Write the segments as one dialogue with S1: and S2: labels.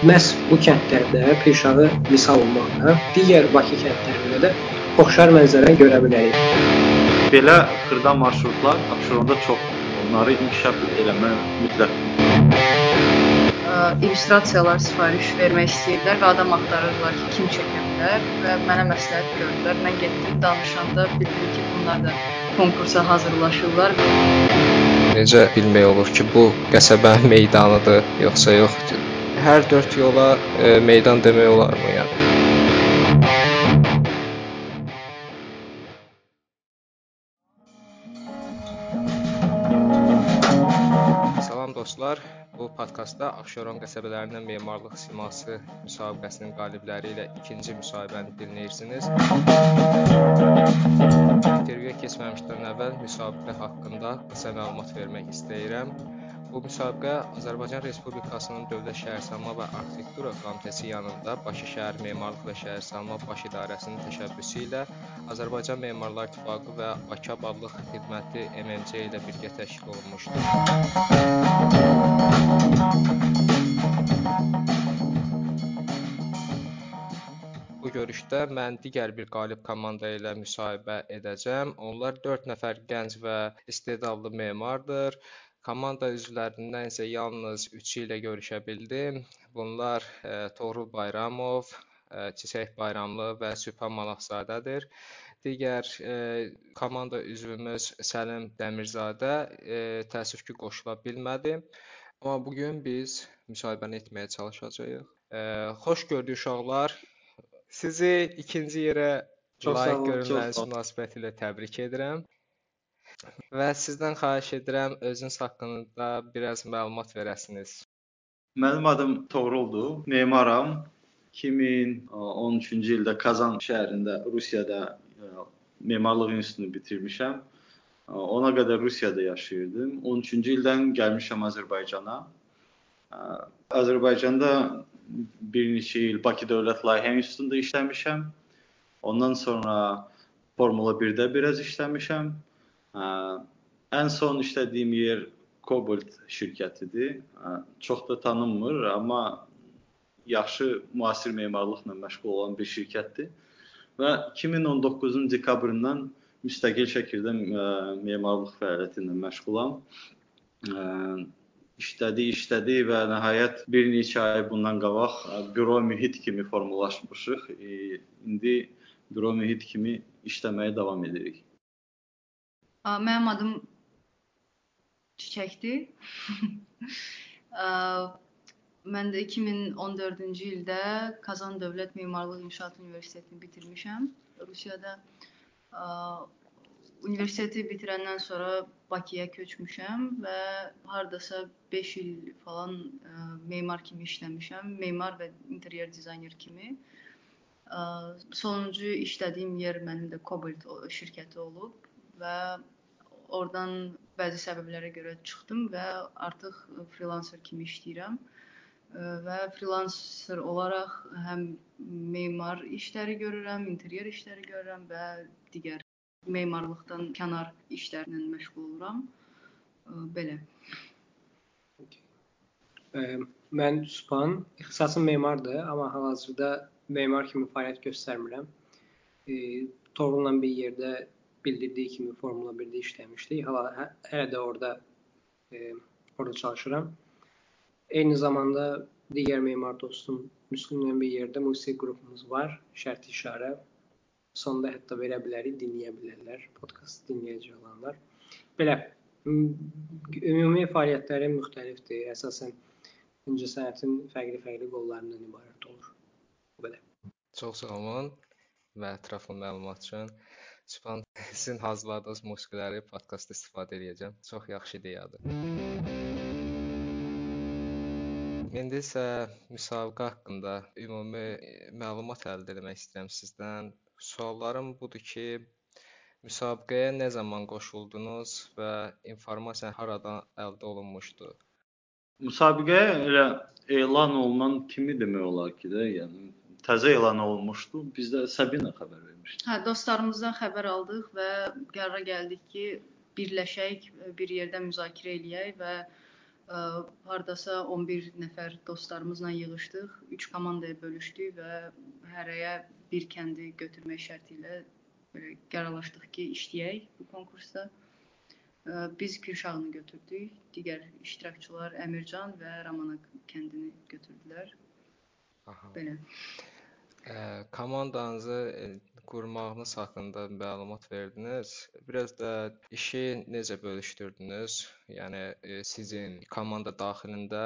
S1: Məhz bu kəndlərdə Pirşağı misal olmaqla digər Bakı kəndlərində də oxşar mənzərə görə bilərik.
S2: Belə xırda marşrutlar Abşeronda çoxdur. Onları inkişaf eləmək mütləqdir.
S3: İllüstrasiyalar sifariş vermək istəyirlər və adam axtarırlar ki, kim çəkə bilər və mənə məsləhət gördülər. Mən getdim, danışanda bildim ki, bunlar da konkursa hazırlaşırlar.
S4: Necə bilmək olur ki, bu qəsəbə meydanıdır, yoxsa yox? Hər dörd yola e, meydan demək olarmı yəni? Salam dostlar. Bu podkastda Abşeron qəsəbələrinin memarlıq siması müsabiqəsinin qalibləri ilə ikinci müsahibəni dinləyirsiniz. İntervyuya keçməmişdən əvvəl müsabiqə haqqında qısa məlumat vermək istəyirəm. Bu müsabiqə Azərbaycan Respublikasının Dövlət Şəhərsalma və Arxitektura Komitəsi yanında Bakı Şəhər Memarlıq və Şəhərsalma Baş İdarəsinin təşəbbüsü ilə Azərbaycan Memarlar İttifaqı və Bakı Abadlıq Xidməti MMC ilə birgə təşkil olunmuşdur. Bu görüşdə mən digər bir qalib komanda ilə müsahibə edəcəm. Onlar 4 nəfər gənc və istedadlı memardır. Komanda üzvlərindən isə yalnız üçü ilə görüşə bildim. Bunlar e, Toğrul Bayramov, e, Çiçək Bayramlı və Sübhan Manafzadədir. Digər e, komanda üzvümüz Səlim Dəmirzadə e, təəssüf ki, qoşula bilmədi. Amma bu gün biz müsahibəni etməyə çalışacağıq. E, xoş gördük uşaqlar. Sizi ikinci yerə layiq
S1: olun,
S4: görülməniz münasibətilə təbrik edirəm. Və sizdən xahiş edirəm özünüz haqqında biraz məlumat verəsiniz.
S2: Mənim adım Toğruldur. Memaram. 2013-cü ildə Kazan şəhərində Rusiyada e, memarlıq institutunu bitirmişəm. E, ona qədər Rusiyada yaşayırdım. 13-cü ildən gəlmişəm Azərbaycana. E, Azərbaycanda bir neçə il Bakı Dövlət Layihə İnstitutunda işləmişəm. Ondan sonra Formula 1-də biraz işləmişəm. Ən son işlədiyim yer Cobalt şirkətidir. Çox da tanınmır, amma yaxşı müasir memarlıqla məşğul olan bir şirkətdir. Və 2019-un dekabrından müstəqil şəkildə memarlıq fəaliyyəti ilə məşğulam. İşlədi, işlədi və nəhayət bir neçə ay bundan qabaq büro mühit kimi formalaşmışıq. İndi büro mühit kimi işləməyə davam edirik.
S3: Mənim adım Çiçəkdir. Mən də 2014-cü ildə Kazan Dövlət Memarlıq İnşaat Universitetini bitirmişəm Rusiyada. Universiteti bitirəndən sonra Bakıya köçmüşəm və hardasa 5 il falan memar kimi işləmişəm. Memar və interyer dizayner kimi. Sonuncu işlədiyim yer mənim də Cobalt şirkəti olub və oradan bəzi səbəblərə görə çıxdım və artıq freelancer kimi işləyirəm. Və freelancer olaraq həm memar işləri görürəm, interyer işləri görürəm və digər memarlıqdan kənar işlərlə məşğul oluram. Belə.
S1: Mən Sübhan, ixtisasım memardır, amma hal-hazırda memar kimi fəaliyyət göstərmirəm. Toğrulla bir yerdə bildirdiyi kimi Formula 1-də işləmişdik. Hala hə, hələ də orada e, orada çalışıram. Eyni zamanda digər memar dostum Müslümlə bir yerdə musiqi qrupumuz var. Şərt işarə. Sonda hətta verə bilərik, dinləyə bilərlər. Podkast dinləyəcək olanlar. Belə ümumi fəaliyyətləri müxtəlifdir. Əsasən incəsənətin fərqli-fərqli qollarından ibarət olur. Belə.
S4: Çox sağ olun və ətraflı məlumat üçün. Sübhan, sizin hazırladığınız musiqiləri podkastda istifadə edəcəm. Çox yaxşı ideyadır. İndi isə müsabiqə haqqında ümumi məlumat əldə etmək istəyirəm sizdən. Suallarım budur ki, müsabiqəyə nə zaman qoşuldunuz və informasiya haradan əldə olunmuşdu?
S2: Müsabiqəyə elə elan olunan kimi demək olar ki də, yəni təzə elan olunmuşdu. Biz də Sabina xəbər vermişdi.
S3: Hə, dostlarımızdan xəbər aldıq və qərara gəldik ki, birləşək, bir yerdə müzakirə eləyək və ə, hardasa 11 nəfər dostlarımızla yığılmışdıq. 3 komandaya bölüşdük və hərəyə bir kəndi götürmək şərti ilə belə qərarlaşdıq ki, işləyək bu konkursda. Biz Kürşağını götürdük. Digər iştirakçılar Əmircan və Ramana kəndini götürdülər.
S4: Aha.
S3: Belə.
S4: Komandanızı qurmağınız haqqında məlumat verdiniz. Biraz da işi necə bölüşdürdünüz? Yəni sizin komanda daxilində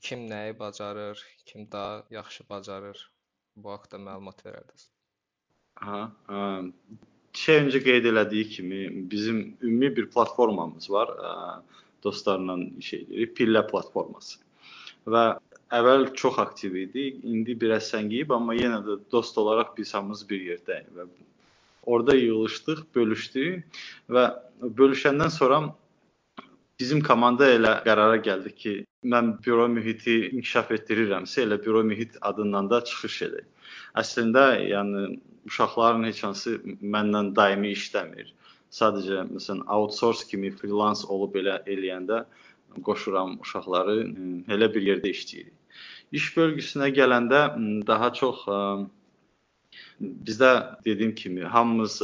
S4: kim nəyi bacarır, kim daha yaxşı bacarır? Bu haqqda məlumat verərdiniz.
S2: Ha, ə, şey öncə qeyd elədiyi kimi bizim ümumi bir platformamız var. Ə, dostlarla iş edirik. Pillə platforması. Və əvvəl çox aktiv idi. İndi biraz səngiyib, amma yenə də dost olaraq biz hamımız bir yerdəyik və orada yığılışdıq, bölüşdük və bölüşəndən sonra bizim komanda elə qərara gəldi ki, mən büro mühiti inkişaf etdirirəmsə, elə büro mühit adından da çıxış edək. Əslində, yəni uşaqların heç hansı məndən daimi işləmir. Sadəcə məsələn outsource kimi freelance olub elə eləyəndə qoşuram uşaqları, elə bir yerdə işləyirik. İş bölgüsünə gələndə daha çox bizdə dediyim kimi hamımız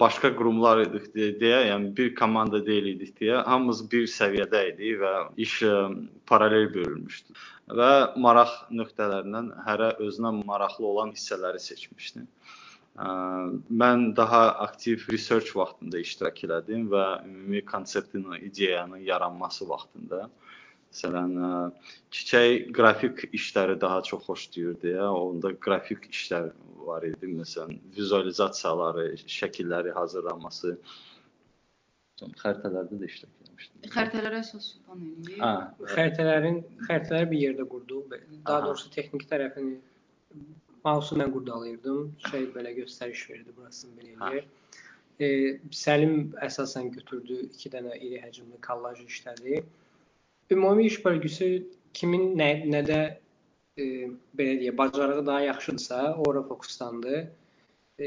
S2: başqa qurumlar idik deyə, yəni bir komanda deyil idik deyə hamımız bir səviyyədə idik və iş paralel bölünmüşdü. Və maraq nöqtələrindən hərə özünə maraqlı olan hissələri seçmişdi. Mən daha aktiv research vaxtında iştirak elədim və ümumi konseptin, ideyanın yaranması vaxtında Məsələn, Çiçək qrafik işləri daha çox xoşlayır deyə, onda qrafik işlər var idi. Məsələn, vizualizasiyaları, şəkilləri hazırlanması. Xəritələrdə də iştirak etmişdim.
S3: Xəritələrə əsas Sübhan eləyir.
S1: Hə, xəritələrin xəritələri bir yerdə qurduq. Daha Aha. doğrusu texniki tərəfini mausu mən qurdalayırdım. Şey belə göstəriş verdi, burasını belə eləyir. E, Səlim əsasən götürdü 2 dənə iri həcmli kollaj işlədi. Ümumi iş bölgüsü kimin nə, nədə e, belə deyə bacarığı daha yaxşıdırsa, ora fokuslandı. E,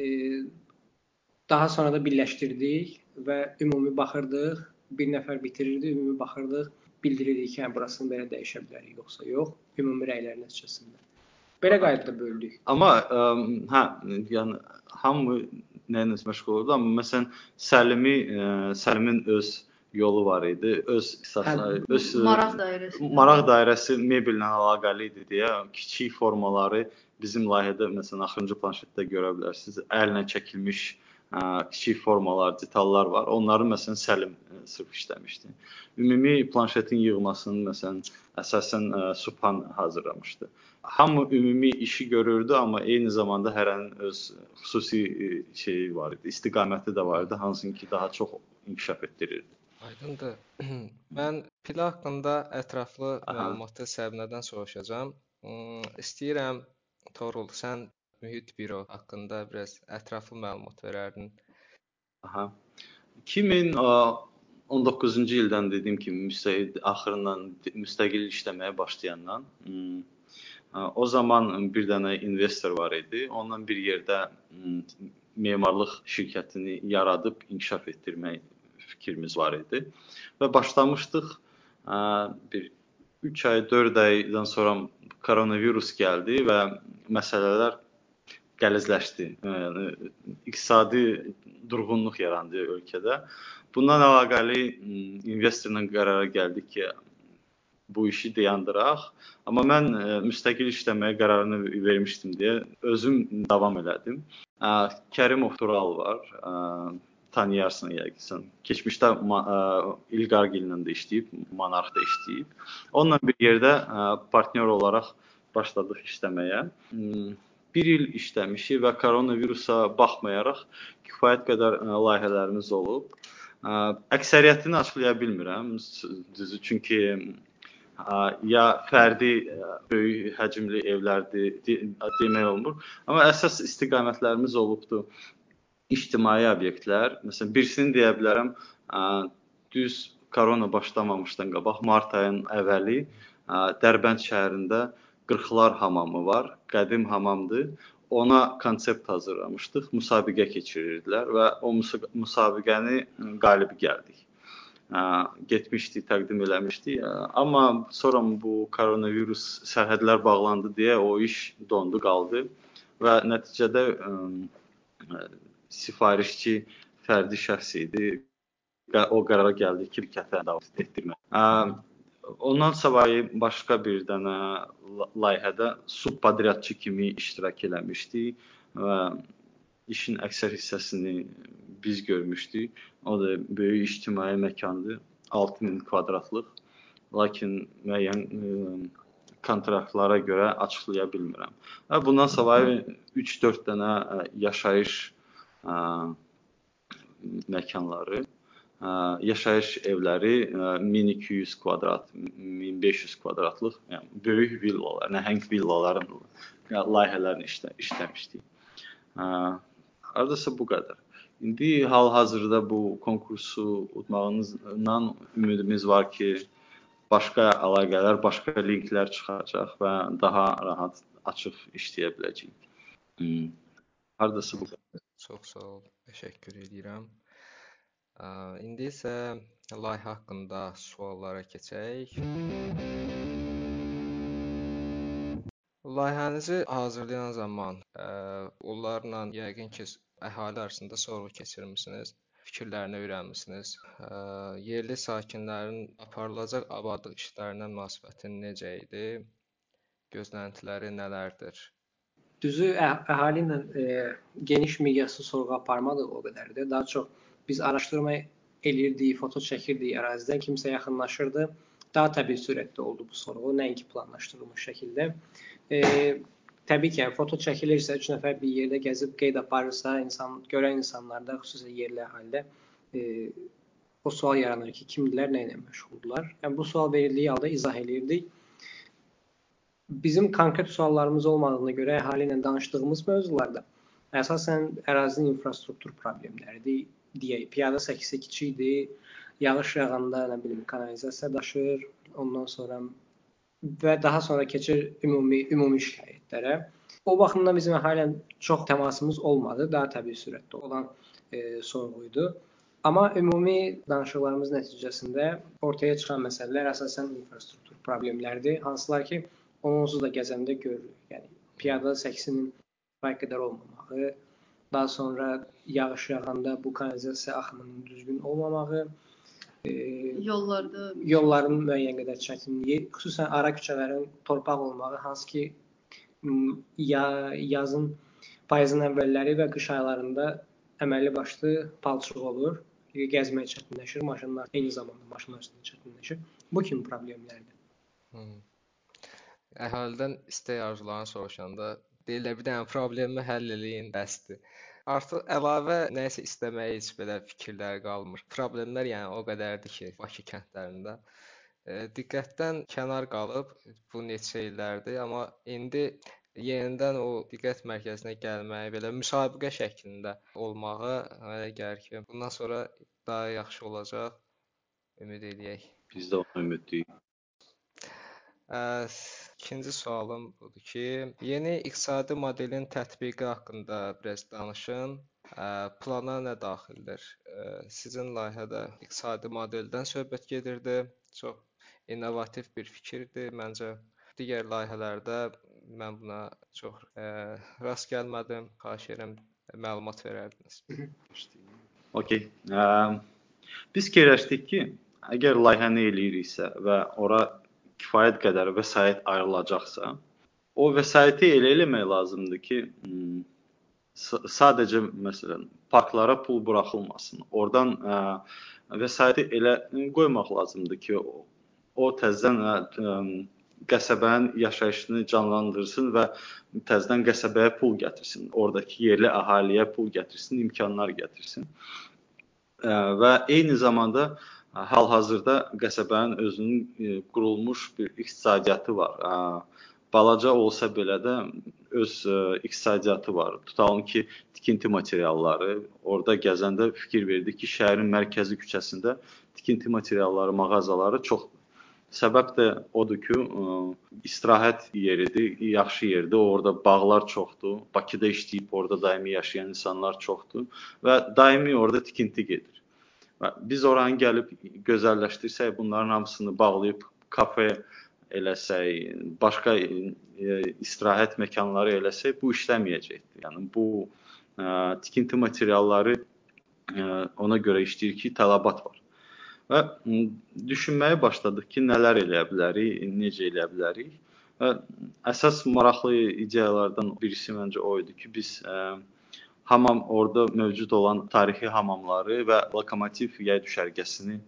S1: daha sonra da birləşdirdik və ümumi baxırdıq. Bir nəfər bitirirdi, ümumi baxırdıq, bildiririk ki, hə burasını belə dəyişə bilərik, yoxsa yox, ümumi rəylər nəticəsində. Belə qaydada böldük.
S2: Amma ə, hə, yəni hamı nə ilə məşğul oldu, amma məsələn Səlimi, ə, Səlimin öz yolu var idi. Öz əsasları,
S3: öz maraq dairəsi.
S2: Maraq dairəsi mebellə əlaqəli idi deyə kiçik formaları bizim layihədə məsələn axırıncı planşetdə görə bilərsiniz. Əllə çəkilmiş ə, kiçik formalar, detallar var. Onları məsələn Səlim ə, sırf işləmişdi. Ümumi planşetin yığmasını məsələn əsasən ə, Subhan hazırlamışdı. Hamı ümumi işi görürdü, amma eyni zamanda hərənin öz xüsusi şeyi var idi, istiqaməti də var idi, hansını ki daha çox inkişaf etdirirdi.
S4: Aydındır. Mən pil haqqında ətraflı Aha. məlumatı Səbinədən soruşacağam. İstəyirəm Torul, sən mühit büro haqqında biraz ətraflı məlumat verərdin.
S2: Aha. 2019-cu ildən dediyim kimi müstəqil axırından müstəqil işləməyə başlayandan o zaman bir dənə investor var idi. Onunla bir yerdə memarlıq şirkətini yaradıb inkişaf etdirmək fikrimiz var idi. Və başlamışdıq bir 3 ay, 4 aydan sonra koronavirus gəldi və məsələlər qəlizləşdi. Yəni iqtisadi durğunluq yarandı ölkədə. Bundan əlaqəli investorla qərara gəldik ki, bu işi dayandıraq. Amma mən müstəqil işləməyə qərarını vermişdim deyə özüm davam elədim. Kərimov Tural var tanıyarsan yəqin sən. Keçmişdə İlqargillə də işləyib, Monarxda işləyib. Onunla bir yerdə partnyor olaraq başladıq işləməyə. Bir il işləmişik və koronavirusa baxmayaraq kifayət qədər layihələrimiz olub. Əksəriyyətini açıqlaya bilmirəm, düzü, çünki ya fərdi böyük həcmli evlərdir demək olmur. Amma əsas istiqamətlərimiz olubdu ictimai obyektlər, məsələn, birisini deyə bilərəm, düz korona başlamamışdan qabaq mart ayının əvvəli Dərbənd şəhərində Qırxlar hamamı var, qədim hamamdır. Ona konsept hazırlamışdıq, müsabiqə keçirirdilər və o müsabiqəni qalibi gəldik. getmişdi, təqdim eləmişdi. Amma sonra bu koronavirus sərhədlər bağlandı deyə o iş dondu, qaldı və nəticədə sifarişçi fərdi şəxs idi. O qərara gəldi ki, şirkətə davet etdirmək. Ondan savayı başqa bir dənə layihədə subpadryadçı kimi iştirak eləmişdi və işin əksər hissəsini biz görmüşdük. O da böyük ictimai məkandır, 6000 kvadratlıq. Lakin müəyyən ə, kontraktlara görə açıqlaya bilmirəm. Və bundan savayı 3-4 dənə yaşayış məkanları, yaşayış evləri 1200 kvadrat, 1500 kvadratlıq, yəni böyük villalar, nəhəng villaların layihələrini işlə, işləmişdik. Hardasa bu qədər. İndi hal-hazırda bu konkursu udmağınızdan ümidimiz var ki, başqa əlaqələr, başqa linklər çıxacaq və daha rahat açıq işləyə biləcəyik. Hmm. Hardasa bu.
S4: Çox sağ ol. Təşəkkür edirəm. İndi isə layihə haqqında suallara keçək. Layihənizi hazırlayan zaman onlarla yəqin ki, əhali arasında sorğu keçirmisiniz, fikirlərini öyrənmisiniz. Yerli sakinlərin aparılacaq abadlıq işlərinə münasibəti necə idi? Gözləntiləri nələrdir?
S1: Düzü əhali ilə e, geniş miqyaslı sorğu aparmadıq o qədər də. Daha çox biz araşdırma elirdik, foto çəkirdik ərazidən, kimsə yaxınlaşırdı. Daha təbii sürətdə oldu bu sorğu, nəinki planlaşdırılmış şəkildə. E, təbii ki, yəni, foto çəkilirsə, 3 nəfər bir yerdə gəzib qeyd aparırsa, insan görən insanlarda, xüsusən yerli əhalidə e, o sual yaranır ki, kimdilər, nə ilə məşğuldurlar? Yəni bu sual verildiyi halda izah eləyirdik. Bizim konkret suallarımız olmadığına görə əhali ilə danışdığımız mövzularda əsasən ərazinin infrastruktur problemləridir. Deyək, piyada səkisə kiçikdir, yağış yağanda, nə bilim, kanalizasiya daşır, ondan sonra və daha sonra keçir ümumi ümumi şikayətlərə. O baxımdan bizim əhali ilə çox təmasımız olmadı, daha təbii sürətdə olan e, sorğu idi. Amma ümumi danışıqlarımız nəticəsində ortaya çıxan məsələlər əsasən infrastruktur problemləridir, hansılar ki, onsuz da gəzəndə görürük. Yəni piyada səksinin kifayət qədər olmamağı, daha sonra yağış yağanda bu kanalizasiya axımının düzgün olmamağı,
S3: e, yollarda
S1: yolların müəyyən qədər çətinliyi, xüsusən ara küçələrin torpaq olmağı, hansı ki ya yazın payızın əvvəlləri və qış aylarında əməlli başlı palçıq olur. Gəzmək çətinləşir, maşınlar eyni zamanda maşınlar üstündə çətinləşir. Bu kimi problemlərdir.
S4: Hmm. Əhalidən istək arzularını soruşanda deyirlər bir dənə problemi həll eləyin bəsdir. Artıq əlavə nəyisə istəməyə heç belə fikirlər qalmır. Problemlər yəni o qədərdir ki, Bakı kəndlərində e, diqqətdən kənar qalıb bu neçə illərdir, amma indi yenidən o diqqət mərkəzinə gəlməyi belə müsabiqə şəklində olmağı mənə gəlir ki, bundan sonra daha yaxşı olacaq. Ümid eləyək.
S2: Biz də ona ümidliyik.
S4: İkinci sualım budur ki, yeni iqtisadi modelin tətbiqi haqqında biraz danışın. Plana nə daxildir? Sizin layihədə iqtisadi modeldən söhbət gedirdi. Çox innovativ bir fikirdir məncə. Digər layihələrdə mən buna çox ə, rast gəlmədim. Xahiş edirəm məlumat verərdiniz.
S2: Okay. Biz fikirləşdik ki, əgər layihəni eləyiriksə və ora kifayət qədər vəsait ayrılacaqsa, o vəsaiti elə eləmək lazımdır ki, hmm, sadəcə məsələn parklara pul buraxılmasın. Oradan ə, vəsaiti elə qoymaq lazımdır ki, o, o təzədən ə, qəsəbənin yaşayışını canlandırsın və təzədən qəsəbəyə pul gətirsin. Oradakı yerli əhaliyə pul gətirsin, imkanlar gətirsin. Və eyni zamanda ə, Hal-hazırda qəsəbənin özünün e, qurulmuş bir iqtisadiyyatı var. Balaca olsa belə də öz e, iqtisadiyyatı var. Tutalım ki, tikinti materialları, orada gəzəndə fikir verdik ki, şəhərin mərkəzi küçəsində tikinti materialları mağazaları çoxdur. Səbəb də odur ki, e, istirahət yeridir, yaxşı yerdir. Orada bağlar çoxdur. Bakıda işləyib orada daimi yaşayan insanlar çoxdur və daimi orada tikinti gedir. Və biz oranı gəlib gözəlləşdirsək, bunların hamısını bağlayıb kafe eləsək, başqa e, istirahət məkanları eləsək, bu işləməyəcəkdir. Yəni bu ə, e, tikinti materialları ə, e, ona görə işləyir ki, tələbat var. Və düşünməyə başladıq ki, nələr eləyə bilərik, necə eləyə bilərik. Və əsas maraqlı ideyalardan birisi məncə o idi ki, biz ə, hamam orada mövcud olan tarixi hamamları və lokomotiv yay düşərgəsini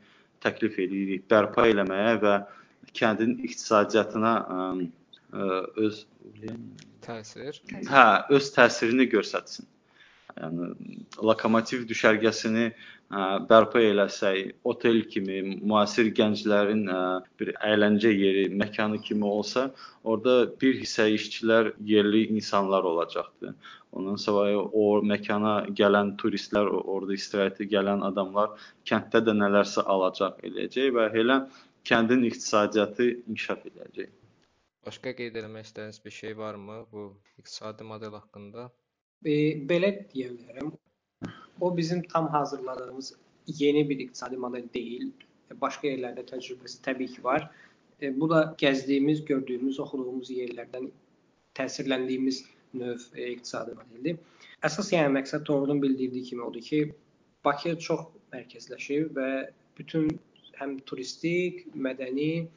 S2: təklif edirik bərpa eləməyə və kəndin iqtisadiyyatına ə, öz
S4: təsir.
S2: Hə, öz təsirini göstərsin. Yəni lokomotiv düşərgəsini ə, bərpa eləsək, otel kimi, müasir gənclərin ə, bir əyləncə yeri, məkanı kimi olsa, orada bir hissə işçilər yerli insanlar olacaqdı. Ondan sonra o məkana gələn turistlər, orada istirahətə gələn adamlar kənddə də nələrsə alacaq eləyəcək və elə kəndin iqtisadiyyatı inkişaf edəcək.
S4: Başqa qeyd etmək istədiyiniz bir şey varmı bu iqtisadi model haqqında?
S1: E, belə deyə bilərəm. O bizim tam hazırladığımız yeni bir iqtisadi model deyil. Başqa yerlərdə təcrübəsi təbii ki var. E, bu da gəzdiyimiz, gördüyümüz, oxuduğumuz yerlərdən təsirləndiyimiz növ e, iqtisadi modeldir. Əsas yəni məqsəd Toğrulun bildirdiyi kimi odur ki, Bakı çox mərkəzləşib və bütün həm turistik, mədəni,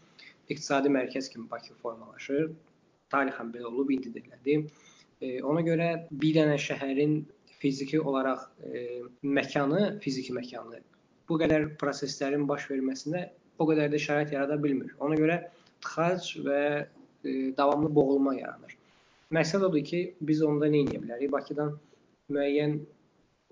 S1: iqtisadi mərkəz kimi Bakı formalaşır. Tarixən belə olub, indi də elədir. E, ona görə bir dənə şəhərin fiziki olaraq e, məkanı, fiziki məkanı bu qədər proseslərin baş verməsinə o qədər də şərait yarada bilmir. Ona görə tıxac və e, davamlı boğulma yaranır. Məqsəd odur ki, biz onda nə edə bilərik? Bakıdan müəyyən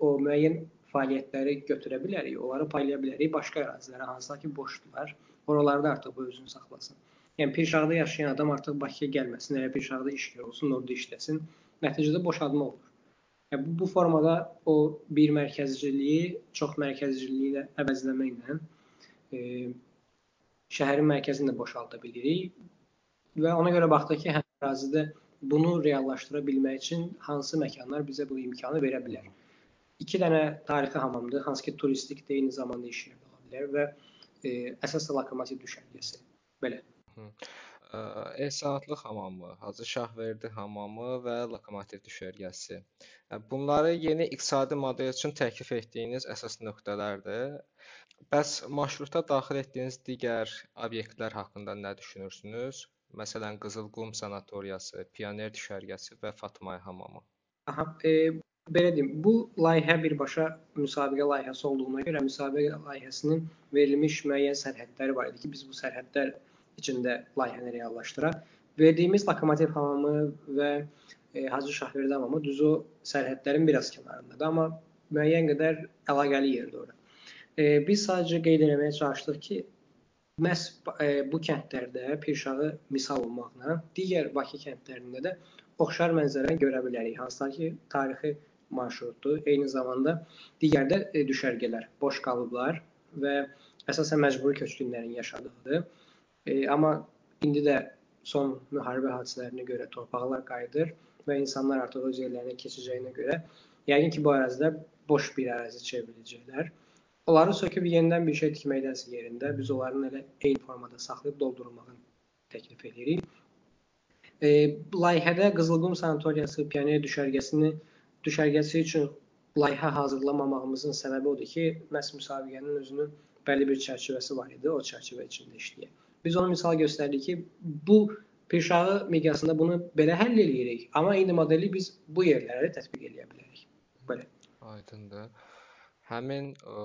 S1: o müəyyən fəaliyyətləri götürə bilərik, onları paylaya bilərik başqa ərazilərə, hansılar ki, boşdular. Oralarda artıq bu özünü saxlasın. Yəni Pirşağda yaşayan adam artıq Bakıya gəlməsin, elə Pirşağda iş görsün, orada işləsin. Nəticədə boşalma olur. Yəni bu, bu formada o bir mərkəzciliyi çox mərkəzciliyi ilə əvəzləməklə e, şəhərin mərkəzini də boşalda bilirik. Və ona görə baxdıq ki, həm ərazidə bunu reallaşdıra bilmək üçün hansı məkanlar bizə bu imkanı verə bilər iki dənə tarixi hamamdır, hansı ki turistik də eyni zamanda iş yeri ola bilər və e, əsas lokomotiv düşərgəsi. Belə.
S4: Ehsanatlıq hamamı, Hacı Şahverdi hamamı və lokomotiv düşərgəsi. Bunları yeni iqtisadi model üçün təklif etdiyiniz əsas nöqtələrdir. Bəs marşruta daxil etdiyiniz digər obyektlər haqqında nə düşünürsünüz? Məsələn, Qızılqum sanatoriyası, Pioner düşərgəsi və Fatmay hamamı.
S1: Aha, e, Belə deyim, bu layihə birbaşa müsabiqə layihəsi olduğuna görə müsabiqə layihəsinin verilmiş müəyyən sərhədləri var idi ki, biz bu sərhədlər içində layihəni reallaşdıraq. Verdiyimiz Lokomotiv hamamı və e, Hacı Şahverdi hamamı düz o sərhədlərin biraz kənarındadır, amma müəyyən qədər əlaqəli yerdir ora. E, biz sadəcə qeyd etməyə çalışdıq ki, məhz e, bu kəndlərdə Pirşağı misal olmaqla digər Bakı kəndlərində də oxşar mənzərəni görə bilərik. Hansılar ki, tarixi marşrutdur. Eyni zamanda digər də e, düşərgələr boş qalıblar və əsasən məcburi köçkünlərin yaşadığıdır. E, amma indi də son müharibə hadisələrinə görə torpaqlar qayıdır və insanlar artıq öz yerlərinə keçəcəyinə görə yəqin ki, bu ərazidə boş bir ərazi çevriləcəklər. Onları söküb yenidən bir şey tikməkdənsə yerində biz onların elə eyni formada saxlayıb doldurulmağını təklif edirik. E, layihədə Qızılqum sanatoriyası pioner düşərgəsini düşərgəsi üçün layihə hazırlamamağımızın səbəbi odur ki, məhz müsabiqənin özünün bəlli bir çərçivəsi var idi, o çərçivə içində işləyək. Biz onu misal göstərdik ki, bu Pirşağı miqyasında bunu belə həll eləyirik, amma eyni modeli biz bu yerlərə də tətbiq eləyə bilərik. Belə.
S4: Aydındır. Həmin ə,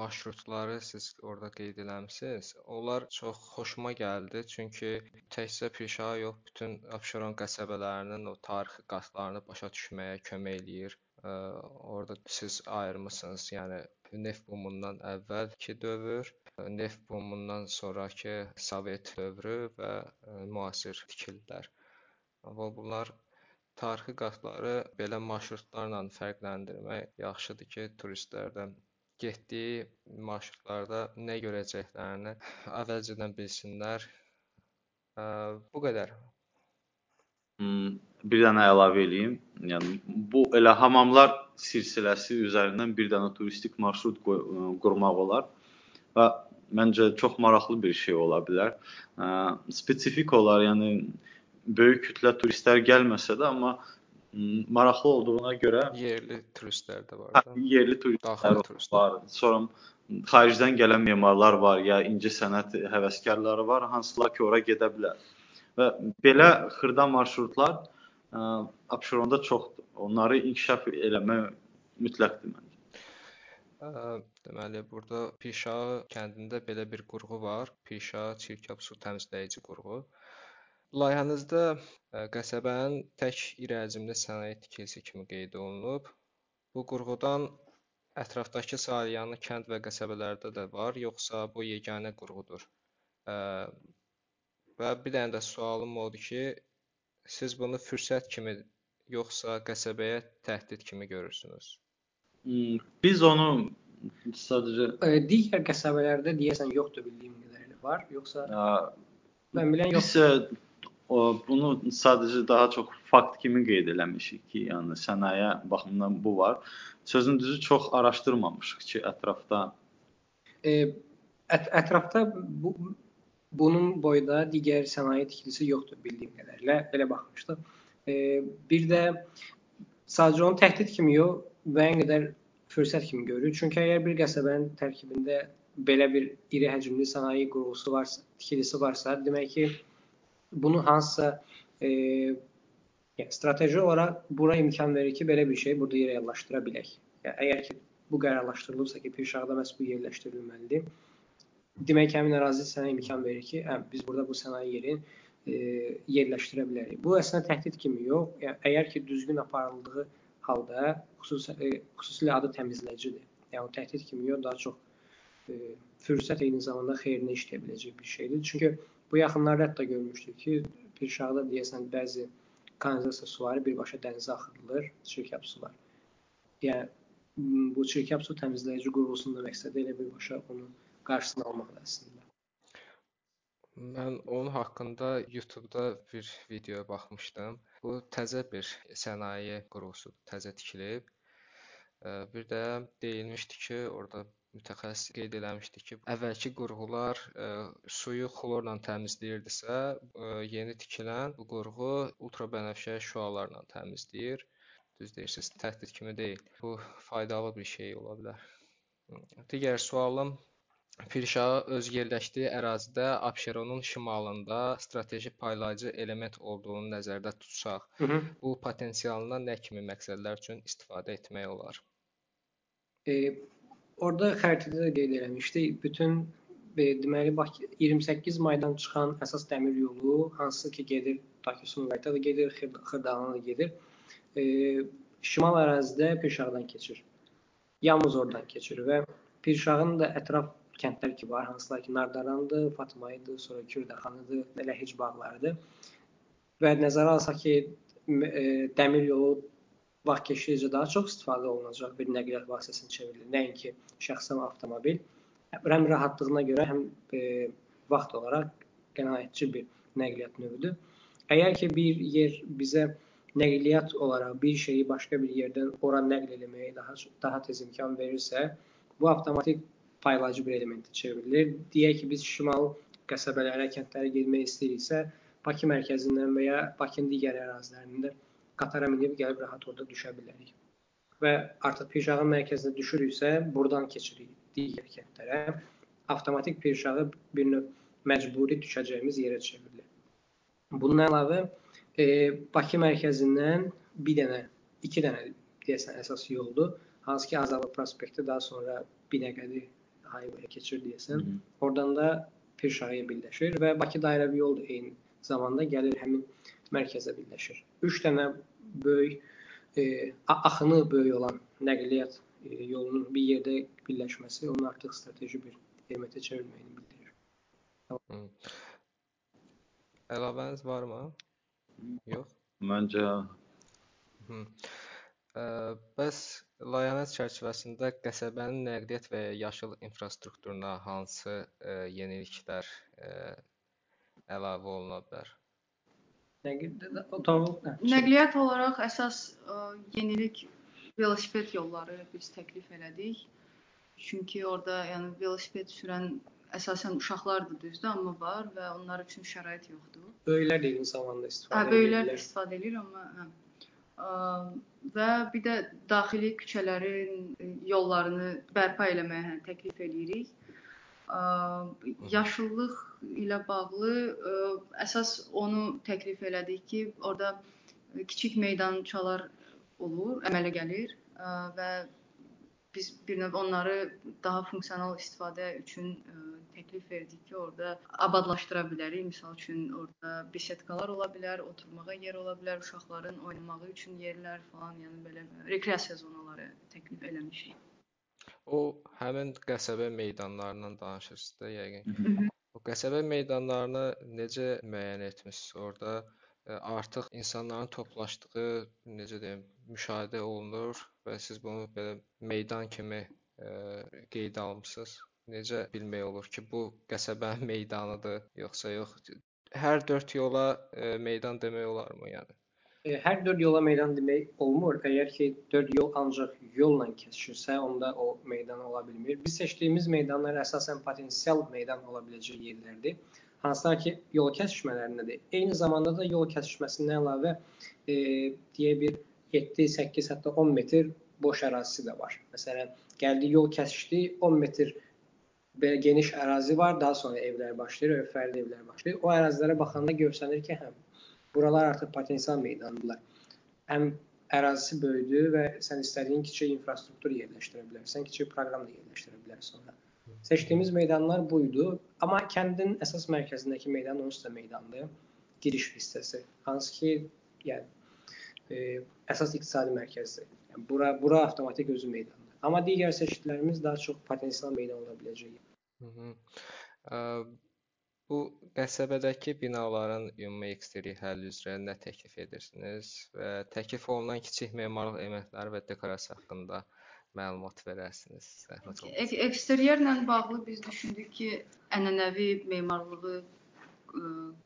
S4: marşrutları siz orada qeyd eləmisiniz. Onlar çox xoşuma gəldi, çünki təkcə Pirşağa yox, bütün Abşeron qəsəbələrinin o tarixi qatlarını başa düşməyə kömək eləyir. Orada siz ayırmısınız, yəni neft bumundan əvvəlki dövr, neft bumundan sonrakı Sovet dövrü və müasir tikililər. Və bunlar tarixi qatları belə marşrutlarla fərqləndirmək yaxşıdır ki, turistlərdən getdiyi marşrutlarda nə görəcəklərini əvvəlcədən bilsinlər. Bu qədər.
S2: Hmm, bir dənə əlavə eləyim. Yəni bu elə hamamlar silsiləsi üzərindən bir dənə turistik marşrut qurmaq olar və məncə çox maraqlı bir şey ola bilər. Spesifik olaraq, yəni böyük kütlə turistlər gəlməsə də, amma maraqlı olduğuna görə
S4: yerli turistlər də var. Hə,
S2: yerli turistlər var. Sonra xaricdən gələn memarlar var, ya incə sənət həvəskarları var, hansılar ki, ora gedə bilər. Və belə xırda marşrutlar Abşeronda çoxdur. Onları inkişaf eləmək mütləqdir məncə.
S4: Deməli, burada Pirşağı kəndində belə bir qurğu var. Pirşağı çirkab su təmizləyici qurğu. Layihənizdə qəsəbənin tək iri həcmli sənaye tikilisi kimi qeyd olunub. Bu qurğudan ətrafdakı Salyanlı kənd və qəsəbələrdə də var, yoxsa bu yeganə qurğudur? Və bir dənə də sualım odur ki, siz bunu fürsət kimi yoxsa qəsəbəyə təhdid kimi görürsünüz?
S2: Biz onu sadəcə
S1: digər qəsəbələrdə deyəsən yoxdur bildiyim qədərilə var, yoxsa
S2: Ə,
S1: mən bilən yox.
S2: Biz o bunu sadəcə daha çox fakt kimi qeyd eləmişik ki, yəni sənaye baxımından bu var. Sözün düzü çox araşdırmamışıq ki, ətrafda
S1: e, ət ətrafda bu bunun boyda digər sənaye tikilisi yoxdur bildiyim qədərilə. Belə baxmışdıq. E, bir də sadəcə onu təhdid kimi yox, müəyyən qədər fürsət kimi görürük. Çünki əgər bir qəsəbənin tərkibində belə bir iri həcmli sənaye qurğusu varsa, tikilisi varsa, demək ki, bunu hansısa e, yəni strateji olaraq bura imkan verir ki, belə bir şey burada yerləşdirə bilək. Yəni əgər ki bu qərarlaşdırılırsa ki, Pirşağda məhz bu yerləşdirilməlidir. Demək ki, həmin ərazi sənə imkan verir ki, hə, biz burada bu sənaye yerini e, yerləşdirə bilərik. Bu əslində təhdid kimi yox. Yəni əgər ki düzgün aparıldığı halda xüsusi e, xüsusilə adı təmizləyicidir. Yəni təhdid kimi daha çox e, fürsət eyni zamanda xeyrinə işləyə biləcək bir şeydir. Çünki Bu yaxınlarda hətta görmüşdük ki, Pirşağda deyəsən bəzi kanalizasiya suları birbaşa dənizə axıdılır, çirkab sular. Yəni bu çirkab su təmizləyici qurğusunun məqsədi elə birbaşa onun qarşısını almaqdır əslində.
S4: Mən onun haqqında YouTube-da bir videoya baxmışdım. Bu təzə bir sənaye qurğusudur, təzə tikilib. Bir də deyilmişdi ki, orada mütəxəssis qeyd eləmişdi ki, əvvəlki qurğular ə, e, suyu xlorla təmizləyirdisə, ə, e, yeni tikilən bu qurğu ultrabənəfşə şüalarla təmizləyir. Düz deyirsiniz, təhdid kimi deyil. Bu faydalı bir şey ola bilər. Digər sualım Pirşağı öz yerləşdiyi ərazidə Abşeronun şimalında strateji paylayıcı element olduğunu nəzərdə tutsaq, Hı -hı. bu potensialından nə kimi məqsədlər üçün istifadə etmək olar?
S1: E, Orada xəritədə də qeyd eləmişdik. Bütün e, deməli Bakı 28 maydan çıxan əsas dəmir yolu, hansı ki gedir Bakı Sumqayıta da gedir, Xırdalana da gedir. E, şimal ərazidə Pirşağdan keçir. Yalnız oradan keçir və Pirşağın da ətraf kəndlər ki var, hansılar ki Nardarandır, Fatmayıdır, sonra Kürdəxanıdır, Ləhəc bağlarıdır. Və nəzərə alsaq ki, e, dəmir yolu vaxt keçdikcə daha çox istifadə olunacaq bir nəqliyyat vasitəsinə çevrilir. Nəinki şəxsən avtomobil. Həm rahatlığına görə, həm e, vaxt olaraq qənaətçi bir nəqliyyat növüdür. Əgər ki bir yer bizə nəqliyyat olaraq bir şeyi başqa bir yerdən ora nəql etməyə daha daha tez imkan verirsə, bu avtomatik paylayıcı bir elementə çevrilir. Deyək ki, biz şimal qəsəbələrə, kəndlərə getmək istəyiriksə, Bakı mərkəzindən və ya Bakının digər ərazilərində qatara minib gəlib rahat orada düşə bilərik. Və artıq Pirşağın mərkəzinə düşürüksə, buradan keçirik digər kəndlərə. Avtomatik Pirşağı bir növ məcburi düşəcəyimiz yerə çevrilir. Bundan əlavə e, Bakı mərkəzindən bir dənə, iki dənə deyəsən əsas yoldur. Hansı ki Azadlıq prospekti daha sonra Binəqədi highway keçir deyəsən. Oradan da Pirşağıya birləşir və Bakı dairəvi yol da eyni zamanda gəlir həmin mərkəzə birləşir. 3 dənə böyük e, axını böyük olan nəqliyyat e, yolunun bir yerdə birləşməsi onun artıq strateji bir elementə çevrilməyini bildirir.
S4: Hı. Əlavəniz varmı? Yox.
S2: Məncə
S4: Hı. Ə, bəs layihəniz çərçivəsində qəsəbənin nəqliyyat və yaşıl infrastrukturuna hansı ə, yeniliklər ə, əlavə oluna bilər?
S3: Nəqliyyat olaraq əsas ə, yenilik velosiped yolları biz təklif elədik. Çünki orada yəni velosiped sürən əsasən uşaqlardır düzdür, amma var və onlar üçün şərait yoxdur.
S1: Böyüklər də eyni zamanda istifadə
S3: Hə, böyüklər də istifadə edir, amma hə. Və bir də daxili küçələrin yollarını bərpa eləməyə hə, təklif eləyirik. Yaşıllıq ilə bağlı əsas onu təklif elədik ki, orada kiçik meydançalar olur, əmələ gəlir və biz bir növ onları daha funksional istifadə üçün ə, təklif verdik ki, orada abadlaşdıra bilərik. Məsəl üçün orada besetkalar ola bilər, oturmağa yer ola bilər, uşaqların oynamağı üçün yerlər falan, yəni belə rekreasiya zonaları təklif eləmişik.
S4: O həmin qəsəbə meydanlarından danışırsınız da yəqin. O qəsəbə meydanlarını necə müəyyən etmisiniz? Orda e, artıq insanların toplaşdığı, necə deyim, müşahidə olunur və siz bunu belə meydan kimi ə, e, qeydə almısınız. Necə bilmək olur ki, bu qəsəbənin meydanıdır, yoxsa yox? Hər dörd yola ə, e, meydan demək olarmı, yəni?
S1: E, hər dörd yola meydan demək olmur. Əgər ki, dörd yol ancaq yolla kəsişirsə, onda o meydan ola bilmir. Biz seçdiyimiz meydanlar əsasən potensial meydan ola biləcək yerlərdir. Hansılar ki, yol kəsişmələrindədir. Eyni zamanda da yol kəsişməsindən əlavə e, deyə bir 7, 8, hətta 10 metr boş ərazisi də var. Məsələn, gəldi yol kəsişdi, 10 metr belə geniş ərazi var, daha sonra evlər başlayır, fərdi evlər başlayır. O ərazilərə baxanda görsənir ki, həm Buralar artıq potensial meydandılar. Həm ərazisi böyüdü və sən istədiyin kiçik infrastruktur yerləşdirə bilərsən, kiçik proqram da yerləşdirə bilərsən ora. Seçdiyimiz meydanlar bu idi. Amma kəndin əsas mərkəzindəki meydan onsuz da meydandır. Giriş hissəsi. Hansı ki, yəni e, əsas iqtisadi mərkəzdir. Yəni bura bura avtomatik özü meydandır. Amma digər seçkilərimiz daha çox potensial meydan ola biləcək. Hı -hı.
S4: Bu qəsəbədəki binaların ümumi eksteryer həlli üzrə nə təklif edirsiniz və təklif olunan kiçik memarlıq elementləri və dekorasiya haqqında məlumat verərsiniz? Zəhmət
S3: olmasa. Ek eksteryerlə bağlı biz düşündük ki, ənənəvi memarlığı ə,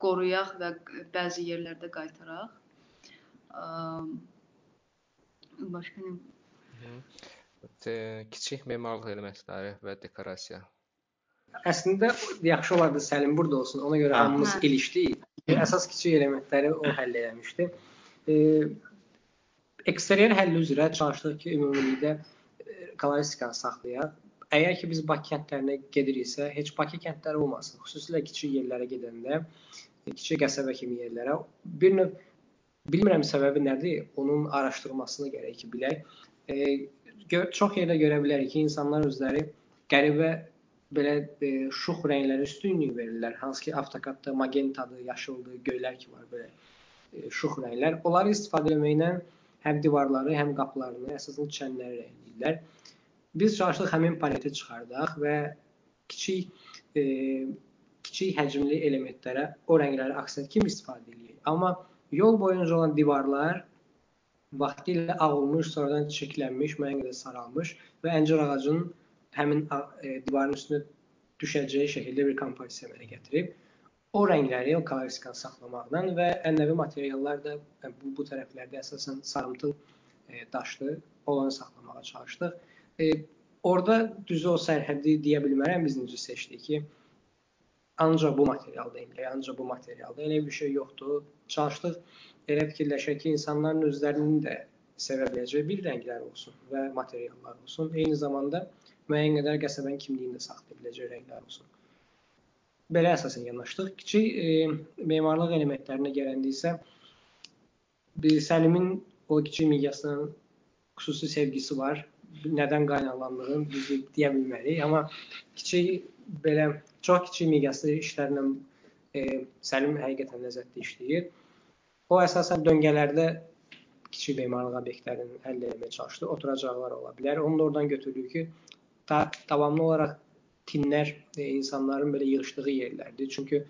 S3: qoruyaq və bəzi yerlərdə qaytaraq. Ə, başqa nə?
S4: Kiçik memarlıq elementləri və dekorasiya
S1: Əslində yaxşı olardı Səlim burada olsun. Ona görə hamımız ilişdik. Əsas kiçik elementləri o həll etmişdi. E, eksteryer həlli üzrə çalışdıq ki, ümumilikdə koloristikanı saxlayaq. Əgər ki biz Bakı kəndlərinə gediriksə, heç Bakı kəndləri olmasın. Xüsusilə kiçik yerlərə gedəndə, kiçik qəsəbə kimi yerlərə bir növ bilmirəm səbəbi nədir, onun araşdırılmasını gərək ki, bilək. E, gör, çox yerdə görə bilərik ki, insanlar özləri qəribə belə e, şux rənglərə üstünlük verirlər. Hansı ki, avtokadda magentadır, yaşıldır, göylər ki var belə e, şux rənglər. Onları istifadə etməklə həm divarları, həm qapılarını, əsasən çənləri rəngləyirlər. Biz çalışdıq həmin paleti çıxardaq və kiçik e, kiçik həcmli elementlərə o rəngləri aksent kimi istifadə edirik. Amma yol boyunca olan divarlar vaxtilə ağ olmuş, sonradan çirklənmiş, müəyyən qədər saralmış və əncir ağacının həmin e, divarın üstünə düşəcəyi şəkildə bir kompozisiya əmələ gətirib. O rəngləri, o koloristikanı saxlamaqla və ənənəvi materiallar da e, bu, bu tərəflərdə əsasən sarımtıl e, daşlı olanı saxlamağa çalışdıq. E, orada düzü o sərhəddi deyə bilmərəm biz necə seçdik ki, ancaq bu materialda indi, ancaq bu materialda elə bir şey yoxdur. Çalışdıq elə fikirləşək ki, insanların özlərinin də sevə biləcəyi bir rənglər olsun və materiallar olsun. Eyni zamanda müəyyən qədər qəsəbənin kimliyini də saxlaya biləcək rənglər olsun. Belə əsasən yanaşdıq. Kiçik e, memarlıq elementlərinə gələndə isə Səlimin o kiçik miqyasının xüsusi sevgisi var. Nədən qaynaqlandığını biz deyə bilmərik, amma kiçik belə çox kiçik miqyaslı işlərlə e, Səlim həqiqətən ləzzətli işləyir. O əsasən döngələrdə kiçik memarlıq obyektlərini əldə etməyə çalışdı. Oturacaqlar ola bilər. Onu da oradan götürdük ki, da, davamlı olaraq tinlər e, insanların belə yığışdığı yerlərdir. Çünki